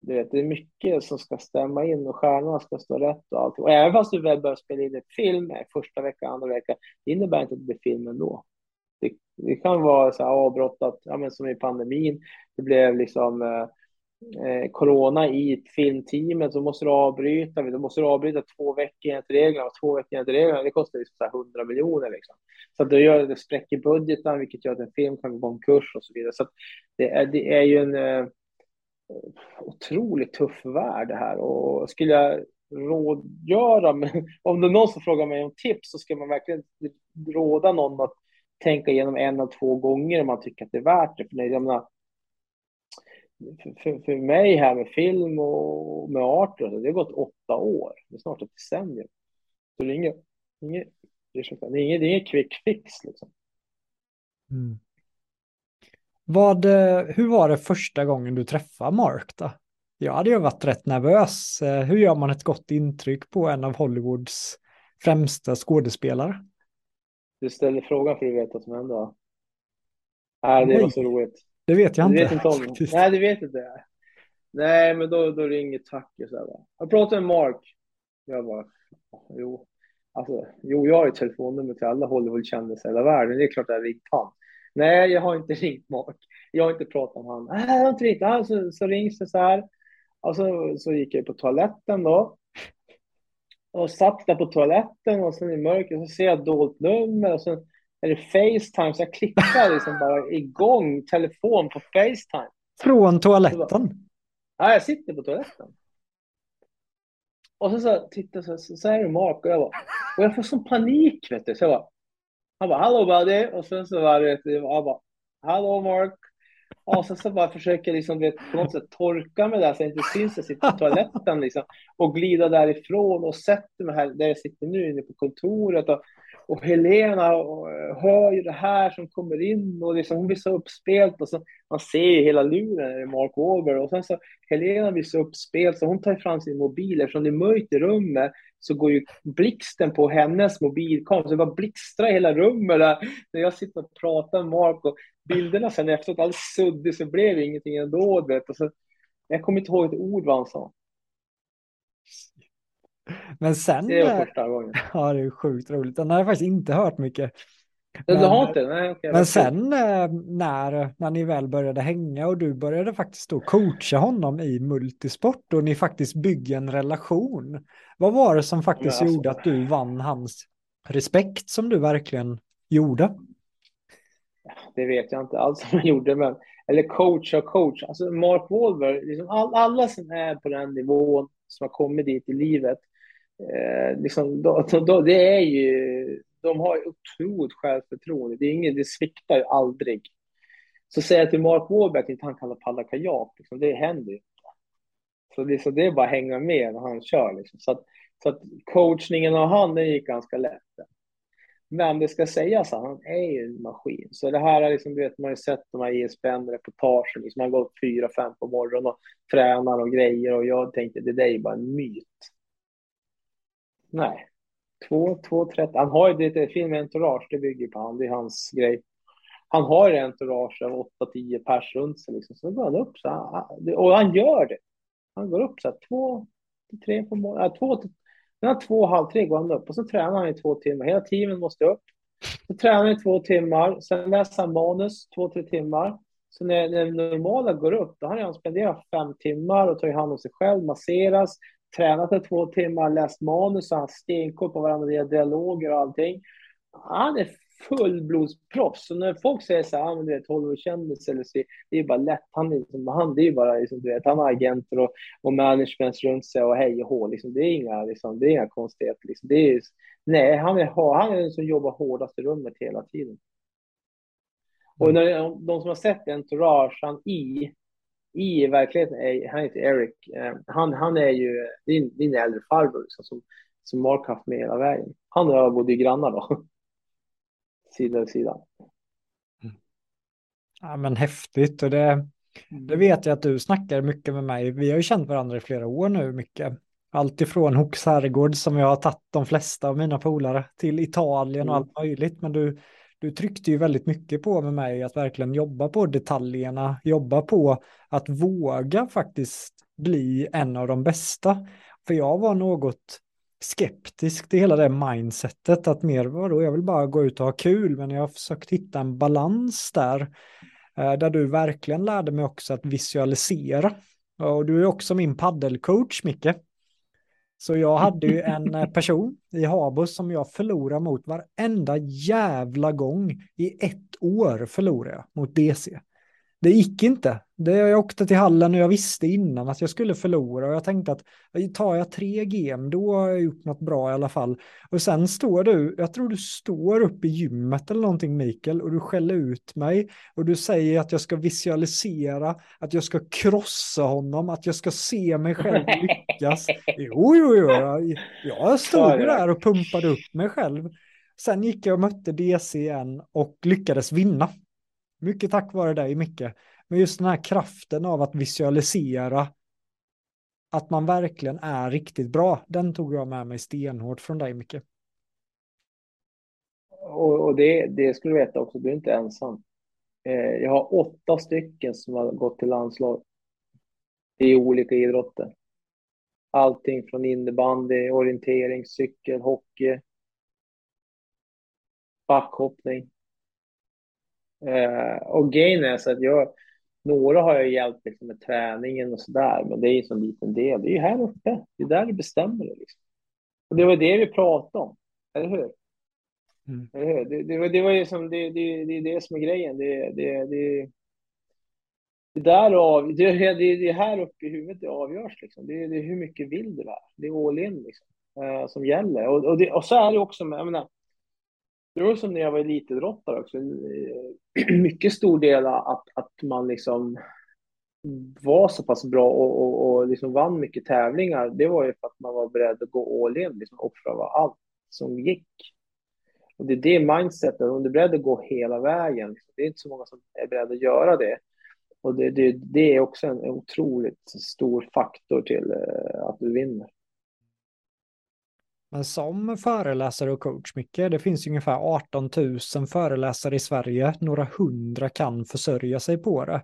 Du vet, det är mycket som ska stämma in och stjärnorna ska stå rätt och allt. Och även fast du väl börjar spela in en film eh, första veckan, andra veckan, det innebär inte att det blir film ändå. Det, det kan vara så här avbrottat, ja, men som i pandemin. Det blev liksom eh, eh, corona i filmteamet så måste du avbryta. Då måste du avbryta två veckor enligt reglerna. Två veckor enligt reglerna, det kostar liksom 100 miljoner. Liksom. Så att det, gör, det spräcker budgeten, vilket gör att en film kan gå konkurs och så vidare. Så det, är, det är ju en eh, otroligt tuff värld det här. Och skulle jag rådgöra, om det är någon som frågar mig om tips så ska man verkligen råda någon att tänka igenom en av två gånger om man tycker att det är värt det. För jag menar, för, för mig här med film och med art, det har gått åtta år. Det är snart ett decennium. Så det är inget, inget, det är inget, det är inget quick fix liksom. Mm. Vad, eh, hur var det första gången du träffade Mark då? Jag hade ju varit rätt nervös. Eh, hur gör man ett gott intryck på en av Hollywoods främsta skådespelare? Du ställer frågan för att du vet vad som hände? Nej, det var så roligt. Det vet jag inte. Vet inte om... Nej, du vet inte. Nej, men då, då ringer Tucker så här. Jag pratar med Mark. Jag bara, jo. Alltså, jo, jag har ju telefonnummer till alla Hollywood-kändisar i hela världen. Det är klart jag har ringt han. Nej, jag har inte ringt Mark. Jag har inte pratat med han. Nej, jag har inte ringt. Ah, så, så rings det så här. Och så, så gick jag på toaletten då. Och satt där på toaletten och sen i mörkret så ser jag dolt nummer och sen är det Facetime, så jag klickar liksom bara igång telefon på Facetime. Från toaletten? Ja, jag sitter på toaletten. Och så, så tittar så, så, så är det Mark och jag bara, och jag får sån panik vet du. Så jag bara, han bara, hallå buddy, och sen så var det, jag bara, hallå Mark. Och så, så bara försöker liksom, vet, på något sätt torka mig där så jag inte syns. Jag sitter på toaletten liksom, och glida därifrån och sätter mig här där jag sitter nu inne på kontoret. Och, och Helena eh, hör ju det här som kommer in och liksom hon blir så uppspelt och så man ser ju hela luren i Mark Wahlberg. Och sen så Helena blir så uppspelt så hon tar fram sin mobil. Eftersom det är mörkt i rummet så går ju blixten på hennes mobilkamera så det bara blixtrar i hela rummet där. När jag sitter och pratar med Mark och bilderna sen efteråt alldeles suddigt så blev det ingenting ändå vet. Och så jag kommer inte ihåg ett ord vad han sa. Men sen... Det är första gången. Ja, det är sjukt roligt. Den har jag faktiskt inte hört mycket. Men, du har inte? Nej, okay, men sen eh, när, när ni väl började hänga och du började faktiskt då coacha honom i multisport och ni faktiskt bygger en relation. Vad var det som faktiskt alltså, gjorde att du vann hans respekt som du verkligen gjorde? Det vet jag inte alls som jag gjorde, men eller coach och coach. Alltså Mark Wahlberg, liksom all, alla som är på den nivån som har kommit dit i livet eh, liksom, då, då, det är ju, de har otroligt självförtroende. Det, är ingen, det sviktar ju aldrig. Så säger jag till Mark Wahlberg att inte han kan paddla kajak, liksom, det händer ju inte. Så det, så det är bara att hänga med när han kör. Liksom. Så, att, så att coachningen av han, den gick ganska lätt. Men det ska sägas att han är ju en maskin. Så det här är liksom, du vet, man har ju sett de här ESPN-reportagen. Liksom, han går upp fyra, fem på morgonen och tränar och grejer. Och jag tänkte, det där är ju bara en myt. Nej. 2, 2, 30. Han har ju ett fint Entourage, det bygger på han. Det är hans grej. han har en entourage av 8-10 pers runt sig. Liksom. Så går han upp. Så han, ah, och han gör det. Han går upp så här, två till tre på morgonen. Äh, två till, mellan två och halv tre går han upp och så tränar han i två timmar. Hela teamet måste upp. Så tränar han i två timmar. Sen läser han manus två, tre timmar. Så när, när normala går upp, då har han spenderat fem timmar och tagit hand om sig själv, masseras, tränat i två timmar, läst manus, han stenkoll på varandra, dialoger och allting. Han är fullblodsproffs. Så när folk säger så här, du vet, Hollywoodkändis eller så, det är bara lätt. Han, liksom, han, det är bara, liksom, du vet, han har agenter och, och management runt sig och hej och hå. Liksom, det, är inga, liksom, det är inga konstigheter. Liksom. Det är, nej, han är, han är den som jobbar hårdast i rummet hela tiden. Och när, de som har sett Entourage, han i, i verkligheten, är, han heter Eric, eh, han, han är ju din, din äldre farbror liksom, som, som Mark haft med hela vägen. Han och jag bodde ju grannar då sida vid sida. Ja, men häftigt och det, det mm. vet jag att du snackar mycket med mig. Vi har ju känt varandra i flera år nu mycket. Allt ifrån Hooks herrgård som jag har tagit de flesta av mina polare till Italien och mm. allt möjligt. Men du, du tryckte ju väldigt mycket på med mig att verkligen jobba på detaljerna, jobba på att våga faktiskt bli en av de bästa. För jag var något skeptisk till hela det mindsetet att mer vadå, jag vill bara gå ut och ha kul men jag har försökt hitta en balans där eh, där du verkligen lärde mig också att visualisera och du är också min paddelcoach Micke. Så jag hade ju en eh, person i Habus som jag förlorade mot varenda jävla gång i ett år förlorade jag mot DC. Det gick inte. Det, jag åkte till hallen och jag visste innan att jag skulle förlora och jag tänkte att tar jag tre game då har jag gjort något bra i alla fall. Och sen står du, jag tror du står upp i gymmet eller någonting Mikael och du skäller ut mig och du säger att jag ska visualisera, att jag ska krossa honom, att jag ska se mig själv lyckas. Jo, jo, jo, jag, jag stod där och pumpade upp mig själv. Sen gick jag och mötte DC igen och lyckades vinna. Mycket tack vare dig, Micke. Men just den här kraften av att visualisera att man verkligen är riktigt bra, den tog jag med mig stenhårt från dig, Micke. Och, och det, det skulle du veta också, du är inte ensam. Eh, jag har åtta stycken som har gått till landslag i olika idrotter. Allting från innebandy, orientering, cykel, hockey, backhoppning. Eh, och grejen är så att jag, några har jag hjälpt liksom med träningen och sådär, men det är ju en så liten del. Det är ju här uppe, det är där det bestämmer det. Liksom. Och det var det vi pratade om, eller hur? Mm. Eller hur? Det, det, var, det var ju som, det, det, det är det som är grejen. Det, det, det, det, där av, det, det, det här uppe i huvudet det avgörs. Liksom. Det, det är hur mycket vill du där? Det är all in liksom, uh, som gäller. Och, och, det, och så är det också med, jag menar, det var som när jag var elitidrottare också. en eh, Mycket stor del att, att man liksom var så pass bra och, och, och liksom vann mycket tävlingar. Det var ju för att man var beredd att gå all in, liksom offra allt som gick. Och det är det mindsetet, om du är beredd att gå hela vägen. Liksom, det är inte så många som är beredda att göra det. Och det, det, det är också en otroligt stor faktor till eh, att du vinner. Men som föreläsare och coach, Micke, det finns ungefär 18 000 föreläsare i Sverige. Några hundra kan försörja sig på det.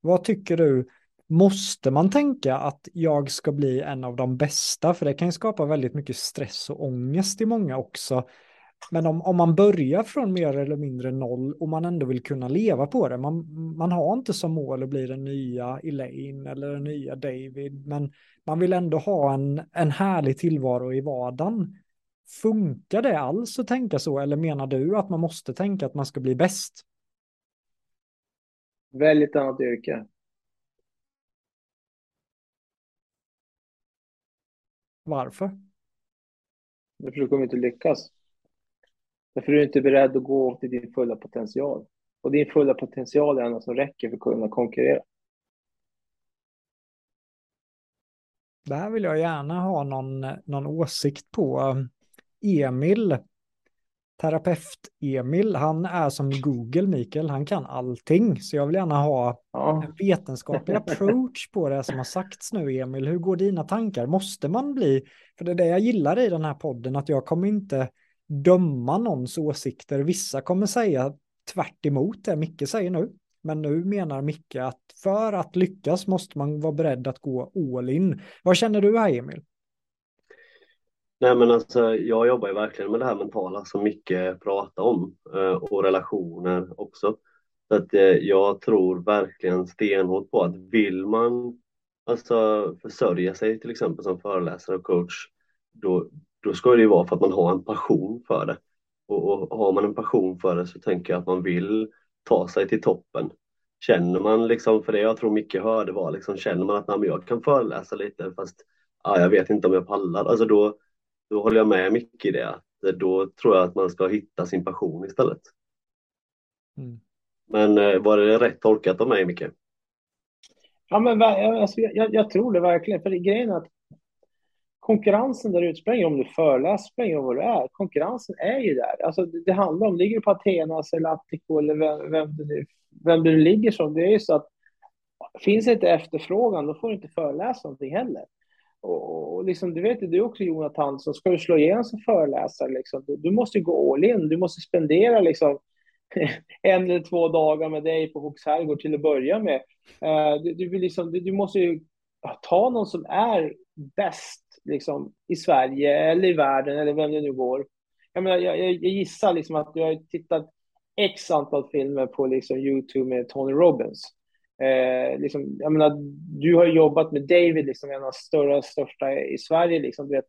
Vad tycker du? Måste man tänka att jag ska bli en av de bästa? För det kan ju skapa väldigt mycket stress och ångest i många också. Men om, om man börjar från mer eller mindre noll och man ändå vill kunna leva på det. Man, man har inte som mål att bli den nya Elaine eller den nya David. Men man vill ändå ha en, en härlig tillvaro i vardagen. Funkar det alls att tänka så eller menar du att man måste tänka att man ska bli bäst? Välj ett annat yrke. Varför? Därför du kommer inte lyckas. Därför är du inte beredd att gå till din fulla potential. Och din fulla potential är något som räcker för att kunna konkurrera. Det här vill jag gärna ha någon, någon åsikt på. Emil, terapeut-Emil, han är som Google, Mikael, han kan allting. Så jag vill gärna ha ja. en vetenskaplig approach på det som har sagts nu, Emil. Hur går dina tankar? Måste man bli, för det är det jag gillar i den här podden, att jag kommer inte döma någons åsikter. Vissa kommer säga tvärt emot det Micke säger nu. Men nu menar Micke att för att lyckas måste man vara beredd att gå all in. Vad känner du här Emil? Nej men alltså jag jobbar ju verkligen med det här mentala som Micke pratar om eh, och relationer också. Så att eh, jag tror verkligen stenhårt på att vill man alltså försörja sig till exempel som föreläsare och coach då, då ska det ju vara för att man har en passion för det. Och, och har man en passion för det så tänker jag att man vill ta sig till toppen. Känner man liksom, för det jag tror mycket hörde var liksom, känner man att nej, jag kan föreläsa lite fast ah, jag vet inte om jag pallar, alltså då, då håller jag med mycket i det. Att då tror jag att man ska hitta sin passion istället. Mm. Men eh, var det rätt tolkat av mig, Micke? Ja, men alltså, jag, jag, tror det verkligen. För grejen är att konkurrensen där ute, spelar om du föreläser, spelar om vad du är. Konkurrensen är ju där. Alltså, det, det handlar om, ligger du på Athenas eller Attico eller vem, vem, du, vem du ligger som, det är ju så att finns det inte efterfrågan, då får du inte föreläsa någonting heller. Och, och liksom, du vet ju du också Jonathan, så ska du slå igenom som föreläsare, liksom, du, du måste gå all in, du måste spendera liksom, en eller två dagar med dig på Hooks herrgård till att börja med. Uh, du, du, liksom, du, du, måste ju ta någon som är bäst liksom, i Sverige eller i världen eller vem det nu går. Jag, menar, jag, jag, jag gissar liksom att du har tittat x antal filmer på liksom, Youtube med Tony Robbins. Eh, liksom, jag menar, du har jobbat med David, liksom, en av de större, största i Sverige. Liksom, du vet,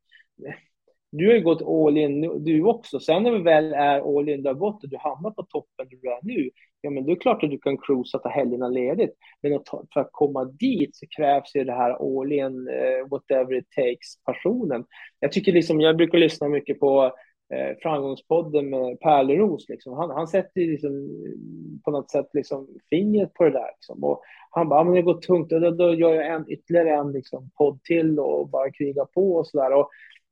du har ju gått all in du också. Sen när vi väl är all in, du har gått och du hamnar på toppen du är nu, ja men då är det klart att du kan cruisa ta helgerna ledigt. Men för att komma dit så krävs ju det här all in, uh, whatever it takes, passionen. Jag tycker liksom, jag brukar lyssna mycket på uh, Framgångspodden med Pärleros. Liksom. Han, han sätter liksom, eh, på något sätt liksom, fingret på det där. Liksom. Och han bara, men det går tungt, då, då gör jag en, ytterligare en liksom, podd till och bara kriga på och sådär. Och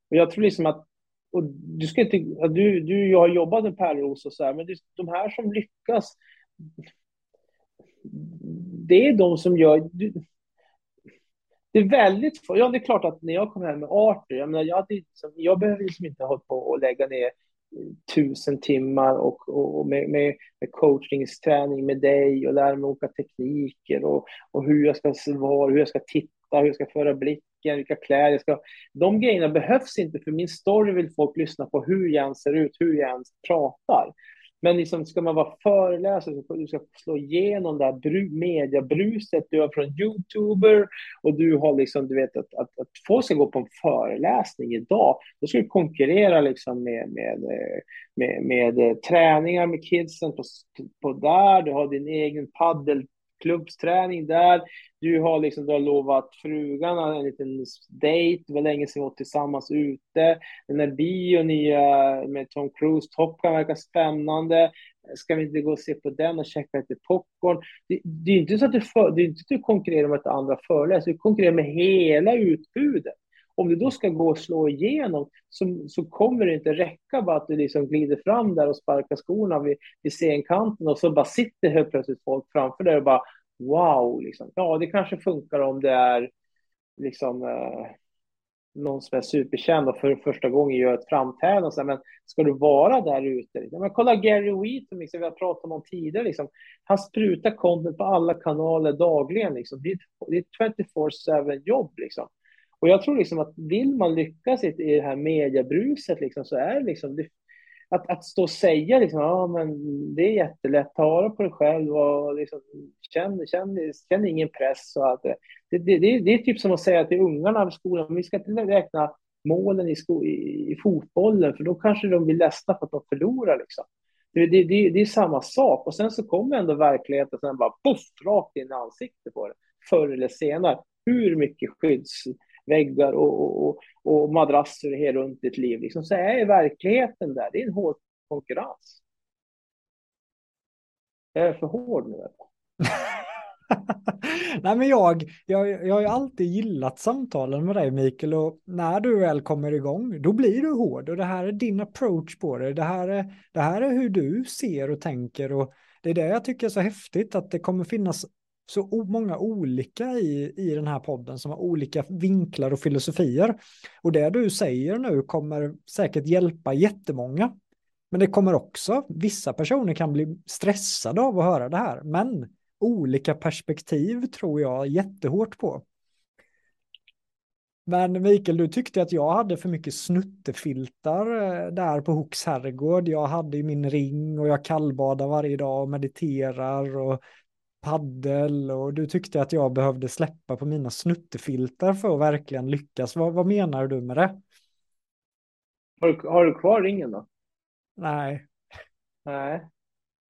jag tror liksom att och du, ska inte, du, du jag har jobbat med Pärleros och så här, men det, de här som lyckas, det är de som gör... Det är väldigt... få... Ja, det är klart att när jag kom hem med Arthur, jag, menar, jag, hade, liksom, jag behöver liksom inte hålla på och lägga ner eh, tusen timmar och, och med, med, med coachningsträning med dig och lära mig olika tekniker och, och hur jag ska vara, hur jag ska titta, hur jag ska föra blicken, vilka kläder jag ska... De grejerna behövs inte, för min story vill folk lyssna på hur jag ser ut, hur jag pratar. Men liksom, ska man vara föreläsare så du ska slå igenom det här mediebruset du har från youtuber och du har liksom, du vet att, att, att folk ska gå på en föreläsning idag. Då ska du konkurrera liksom med, med, med, med, med träningar med kidsen på, på där. Du har din egen paddel klubbsträning där. Du har liksom du har lovat frugan en liten dejt. Det var länge sedan vi var tillsammans ute. Den där bion med Tom Cruise, Top Gun verkar spännande. Ska vi inte gå och se på den och käka lite popcorn? Det, det är inte så att du, för, det är inte att du konkurrerar med ett andra föreläsare, du konkurrerar med hela utbudet. Om du då ska gå och slå igenom så, så kommer det inte räcka bara att du liksom glider fram där och sparkar skorna vid, vid scenkanten och så bara sitter helt plötsligt folk framför dig och bara wow, liksom. ja det kanske funkar om det är liksom eh, någon som är superkänd och för första gången gör ett framträdande. Men ska du vara där ute? Liksom? Men kolla Gary Wheaton, liksom, vi har pratat om tidigare. Liksom. Han sprutar content på alla kanaler dagligen. Liksom. Det är ett 24-7 jobb. Liksom. Och jag tror liksom att vill man lyckas i, det här mediebruset liksom, så är det liksom det, att, att stå och säga liksom, ja men det är jättelätt, ta vara på dig själv och liksom, känn, känn, känn ingen press. Och allt det, det, det, det är typ som att säga till ungarna i skolan, vi ska inte räkna målen i, sko, i, i fotbollen för då kanske de blir ledsna för att de förlorar. Liksom. Det, det, det, det, är samma sak och sen så kommer ändå verkligheten sen bara poff, rakt in i ansiktet på det förr eller senare. Hur mycket skydds väggar och, och, och madrasser här runt ditt liv. Liksom, så är verkligheten där. Det är en hård konkurrens. Jag är för hård nu. Nej, men jag, jag, jag har ju alltid gillat samtalen med dig Mikael och när du väl kommer igång då blir du hård och det här är din approach på det. Det här är, det här är hur du ser och tänker och det är det jag tycker är så häftigt att det kommer finnas så många olika i, i den här podden som har olika vinklar och filosofier. Och det du säger nu kommer säkert hjälpa jättemånga. Men det kommer också, vissa personer kan bli stressade av att höra det här, men olika perspektiv tror jag jättehårt på. Men Mikael, du tyckte att jag hade för mycket snuttefiltar eh, där på Hooks herrgård. Jag hade i min ring och jag kallbadar varje dag och mediterar och paddel och du tyckte att jag behövde släppa på mina snuttefiltar för att verkligen lyckas. Vad, vad menar du med det? Har du, har du kvar ringen då? Nej. Nej.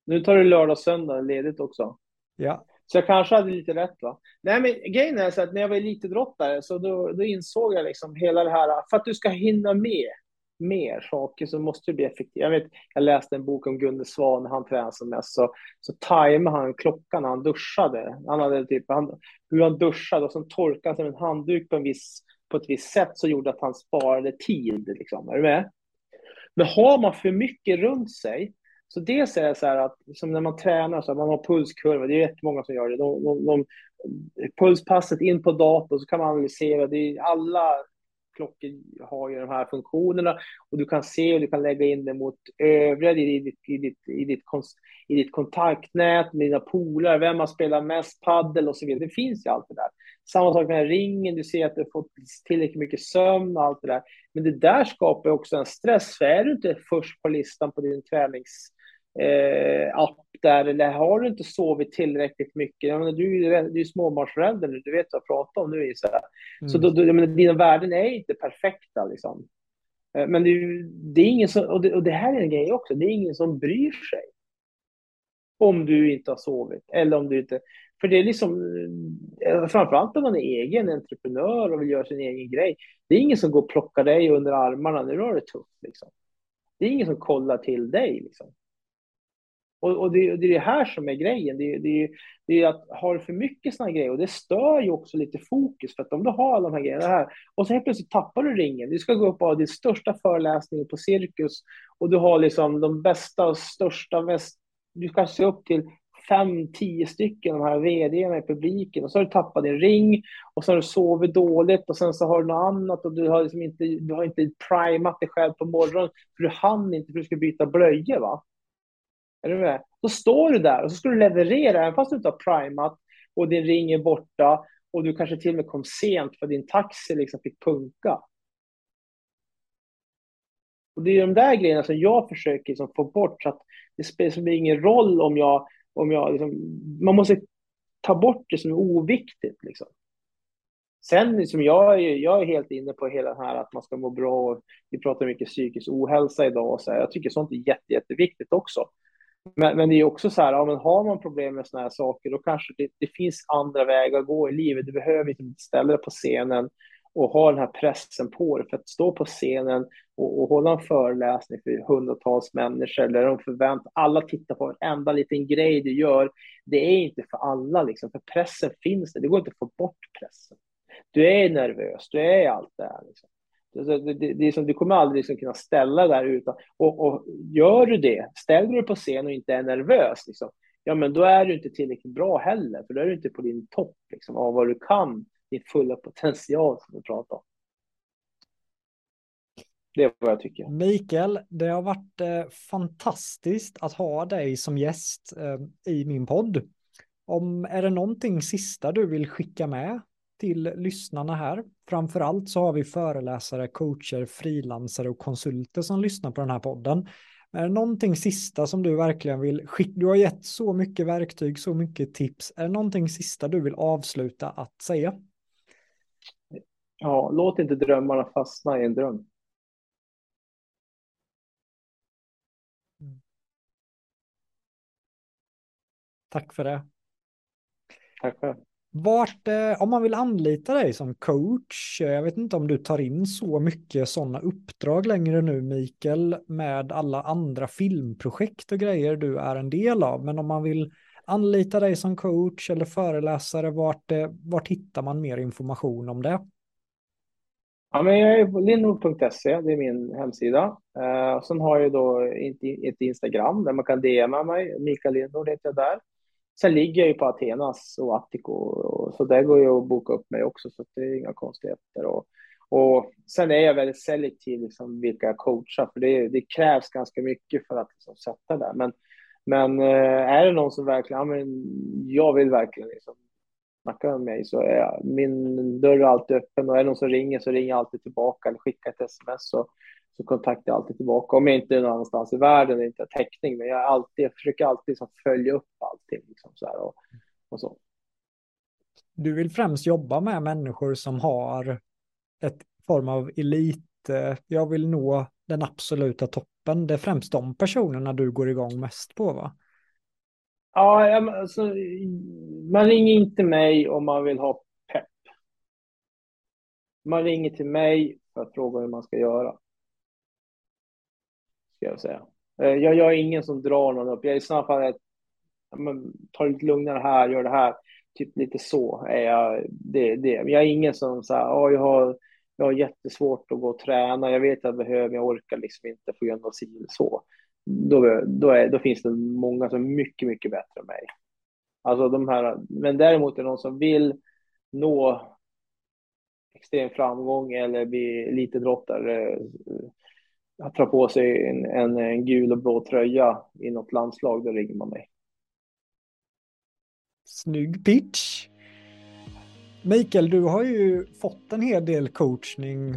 Nu tar du lördag och söndag ledigt också. Ja. Så jag kanske hade lite rätt va? Nej men grejen är så att när jag var elitidrottare så då, då insåg jag liksom hela det här, för att du ska hinna med mer saker så måste du bli effektiv. Jag, vet, jag läste en bok om Gunde Svan när han tränade som mest, så, så tajmade han klockan när han duschade. Han hade typ, han, hur han duschade och så torkade han en handduk på, en viss, på ett visst sätt så gjorde att han sparade tid. Liksom. Är du med? Men har man för mycket runt sig så dels är det så här att som när man tränar, så man har pulskurva, det är jättemånga som gör det. De, de, de, pulspasset in på datorn så kan man analysera, det är alla klockor har ju de här funktionerna och du kan se och du kan lägga in det mot övriga i ditt, i ditt, i ditt, i ditt kontaktnät med dina polare, vem har spelat mest paddel och så vidare. Det finns ju allt det där. Samma sak med ringen, du ser att du fått tillräckligt mycket sömn och allt det där. Men det där skapar också en stress, för är du inte först på listan på din tränings eh, app där, eller har du inte sovit tillräckligt mycket? Jag menar, du, är ju, är småbarnsförälder nu, du vet vad jag pratar om nu. Så, mm. så då, då, jag menar, dina värden är inte perfekta. Liksom. Eh, men det, det är ingen som, och det, och det här är en grej också, det är ingen som bryr sig om du inte har sovit. Eller om du inte... För det är liksom, eh, framförallt om man är egen entreprenör och vill göra sin egen grej. Det är ingen som går och plockar dig under armarna när du har det tufft. Liksom. Det är ingen som kollar till dig. Liksom. Och, och det, det, är det här som är grejen. Det, det, det är att har du för mycket sådana grejer och det stör ju också lite fokus för att om du har alla de här grejerna här och så helt plötsligt tappar du ringen. Du ska gå upp och ha din största föreläsning på cirkus och du har liksom de bästa och största, väst, du ska se upp till fem, tio stycken de här vdarna i publiken och så har du tappat din ring och så har du sovit dåligt och sen så har du något annat och du har, liksom inte, du har inte primat dig själv på morgonen för du hann inte för du ska byta blöjor. Va? Är du med? Då står du där och så ska du leverera, även fast du inte har primat och din ring är borta och du kanske till och med kom sent för din taxi liksom fick punka. Och det är de där grejerna som jag försöker liksom få bort så att det spelar ingen roll om jag, om jag liksom, man måste ta bort det som är oviktigt liksom. Sen liksom jag, är, jag är helt inne på hela det här att man ska må bra. Vi pratar mycket psykisk ohälsa idag och så här. Jag tycker sånt är jätte, jätteviktigt också. Men, men det är också så här, ja, men har man problem med sådana här saker, då kanske det, det, finns andra vägar att gå i livet. Du behöver inte ställa dig på scenen och ha den här pressen på dig för att stå på scenen och, och hålla en föreläsning för hundratals människor där de förväntar, alla tittar på varenda liten grej du gör. Det är inte för alla, liksom, för pressen finns där. Det går inte att få bort pressen. Du är nervös, du är allt det här. Liksom. Alltså, det, det, det, är som, du kommer aldrig liksom kunna ställa där utan, och, och gör du det, ställer du dig på scen och inte är nervös, liksom, ja men då är du inte tillräckligt bra heller, för då är du inte på din topp liksom, av vad du kan, din fulla potential som vi pratar om. Det är vad jag tycker. Mikael, det har varit eh, fantastiskt att ha dig som gäst eh, i min podd. Om, är det någonting sista du vill skicka med till lyssnarna här. Framförallt så har vi föreläsare, coacher, frilansare och konsulter som lyssnar på den här podden. Är det någonting sista som du verkligen vill skicka? Du har gett så mycket verktyg, så mycket tips. Är det någonting sista du vill avsluta att säga? Ja, låt inte drömmarna fastna i en dröm. Tack för det. Tack själv. Vart, eh, om man vill anlita dig som coach, eh, jag vet inte om du tar in så mycket sådana uppdrag längre nu Mikael, med alla andra filmprojekt och grejer du är en del av, men om man vill anlita dig som coach eller föreläsare, vart, eh, vart hittar man mer information om det? Ja, men jag är på linnord.se, det är min hemsida. Eh, sen har jag då ett Instagram där man kan DMa mig, Mikael Lindnord heter jag där. Sen ligger jag ju på Athenas och Attico, och, så där går jag att boka upp mig också, så det är inga konstigheter. Och, Och sen är jag väldigt selektiv liksom, vilka jag coachar, för det, det krävs ganska mycket för att liksom, sätta det. Men, men eh, är det någon som verkligen, ja, men jag vill verkligen liksom, snacka med mig så är jag, min dörr är alltid öppen och är det någon som ringer så ringer jag alltid tillbaka eller skickar ett sms så, så kontaktar jag alltid tillbaka. Om jag inte är någonstans i världen och inte har täckning, men jag, alltid, jag försöker alltid liksom följa upp allting. Liksom, så här, och, och så. Du vill främst jobba med människor som har ett form av elit. eh, Jag vill nå den absoluta toppen. Det är främst de personerna du går igång mest på va? Ja, alltså, man ringer inte mig om man vill ha pepp. Man ringer till mig för att fråga hur man ska göra. Ska jag säga. Eh, jag, jag är ingen som drar någon upp. Jag är snarare sådana ett, men, ta det lite lugnare här, gör det här. Typ lite så är jag. Det, det. Men jag är ingen som säger, oh, jag har jag har jättesvårt att gå och träna. Jag vet att jag behöver, jag orkar liksom inte på grund av si så. Då, då, är, då finns det många som är mycket, mycket bättre än mig. Alltså de här, men däremot är det någon som vill nå extrem framgång eller bli elitidrottare, eh, eh, ta på sig en, en, en gul och blå tröja i något landslag, då ringer man mig. Snygg pitch. Mikael, du har ju fått en hel del coachning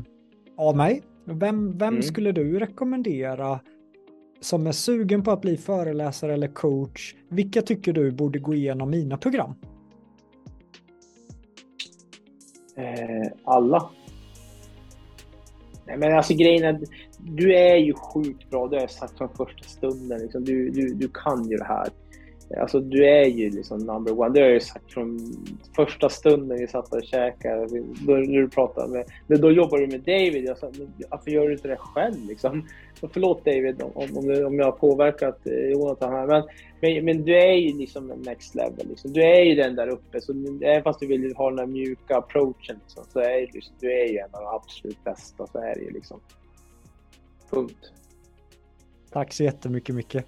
av mig. Vem, vem Mm. skulle du rekommendera som är sugen på att bli föreläsare eller coach? Vilka tycker du borde gå igenom mina program? Eh, alla. Nej, men alltså grejen är, du är ju sjukt bra, det har jag sagt från första stunden. Liksom. Du, du, du kan ju det här. Alltså du är ju liksom number one. Det har jag ju sagt från första stunden vi satt och käkade. Då, när du pratade med, men då jobbar du med David. Jag sa, varför gör du inte det själv liksom? Och förlåt David om, om, om jag har påverkat eh, Jonathan här. Men, men, men du är ju liksom next level. Liksom. Du är ju den där uppe. Så även fast du vill ha den där mjuka approachen liksom, så är du, du är ju en av de absolut bästa. Så är det ju liksom. Punkt. Tack så jättemycket Micke.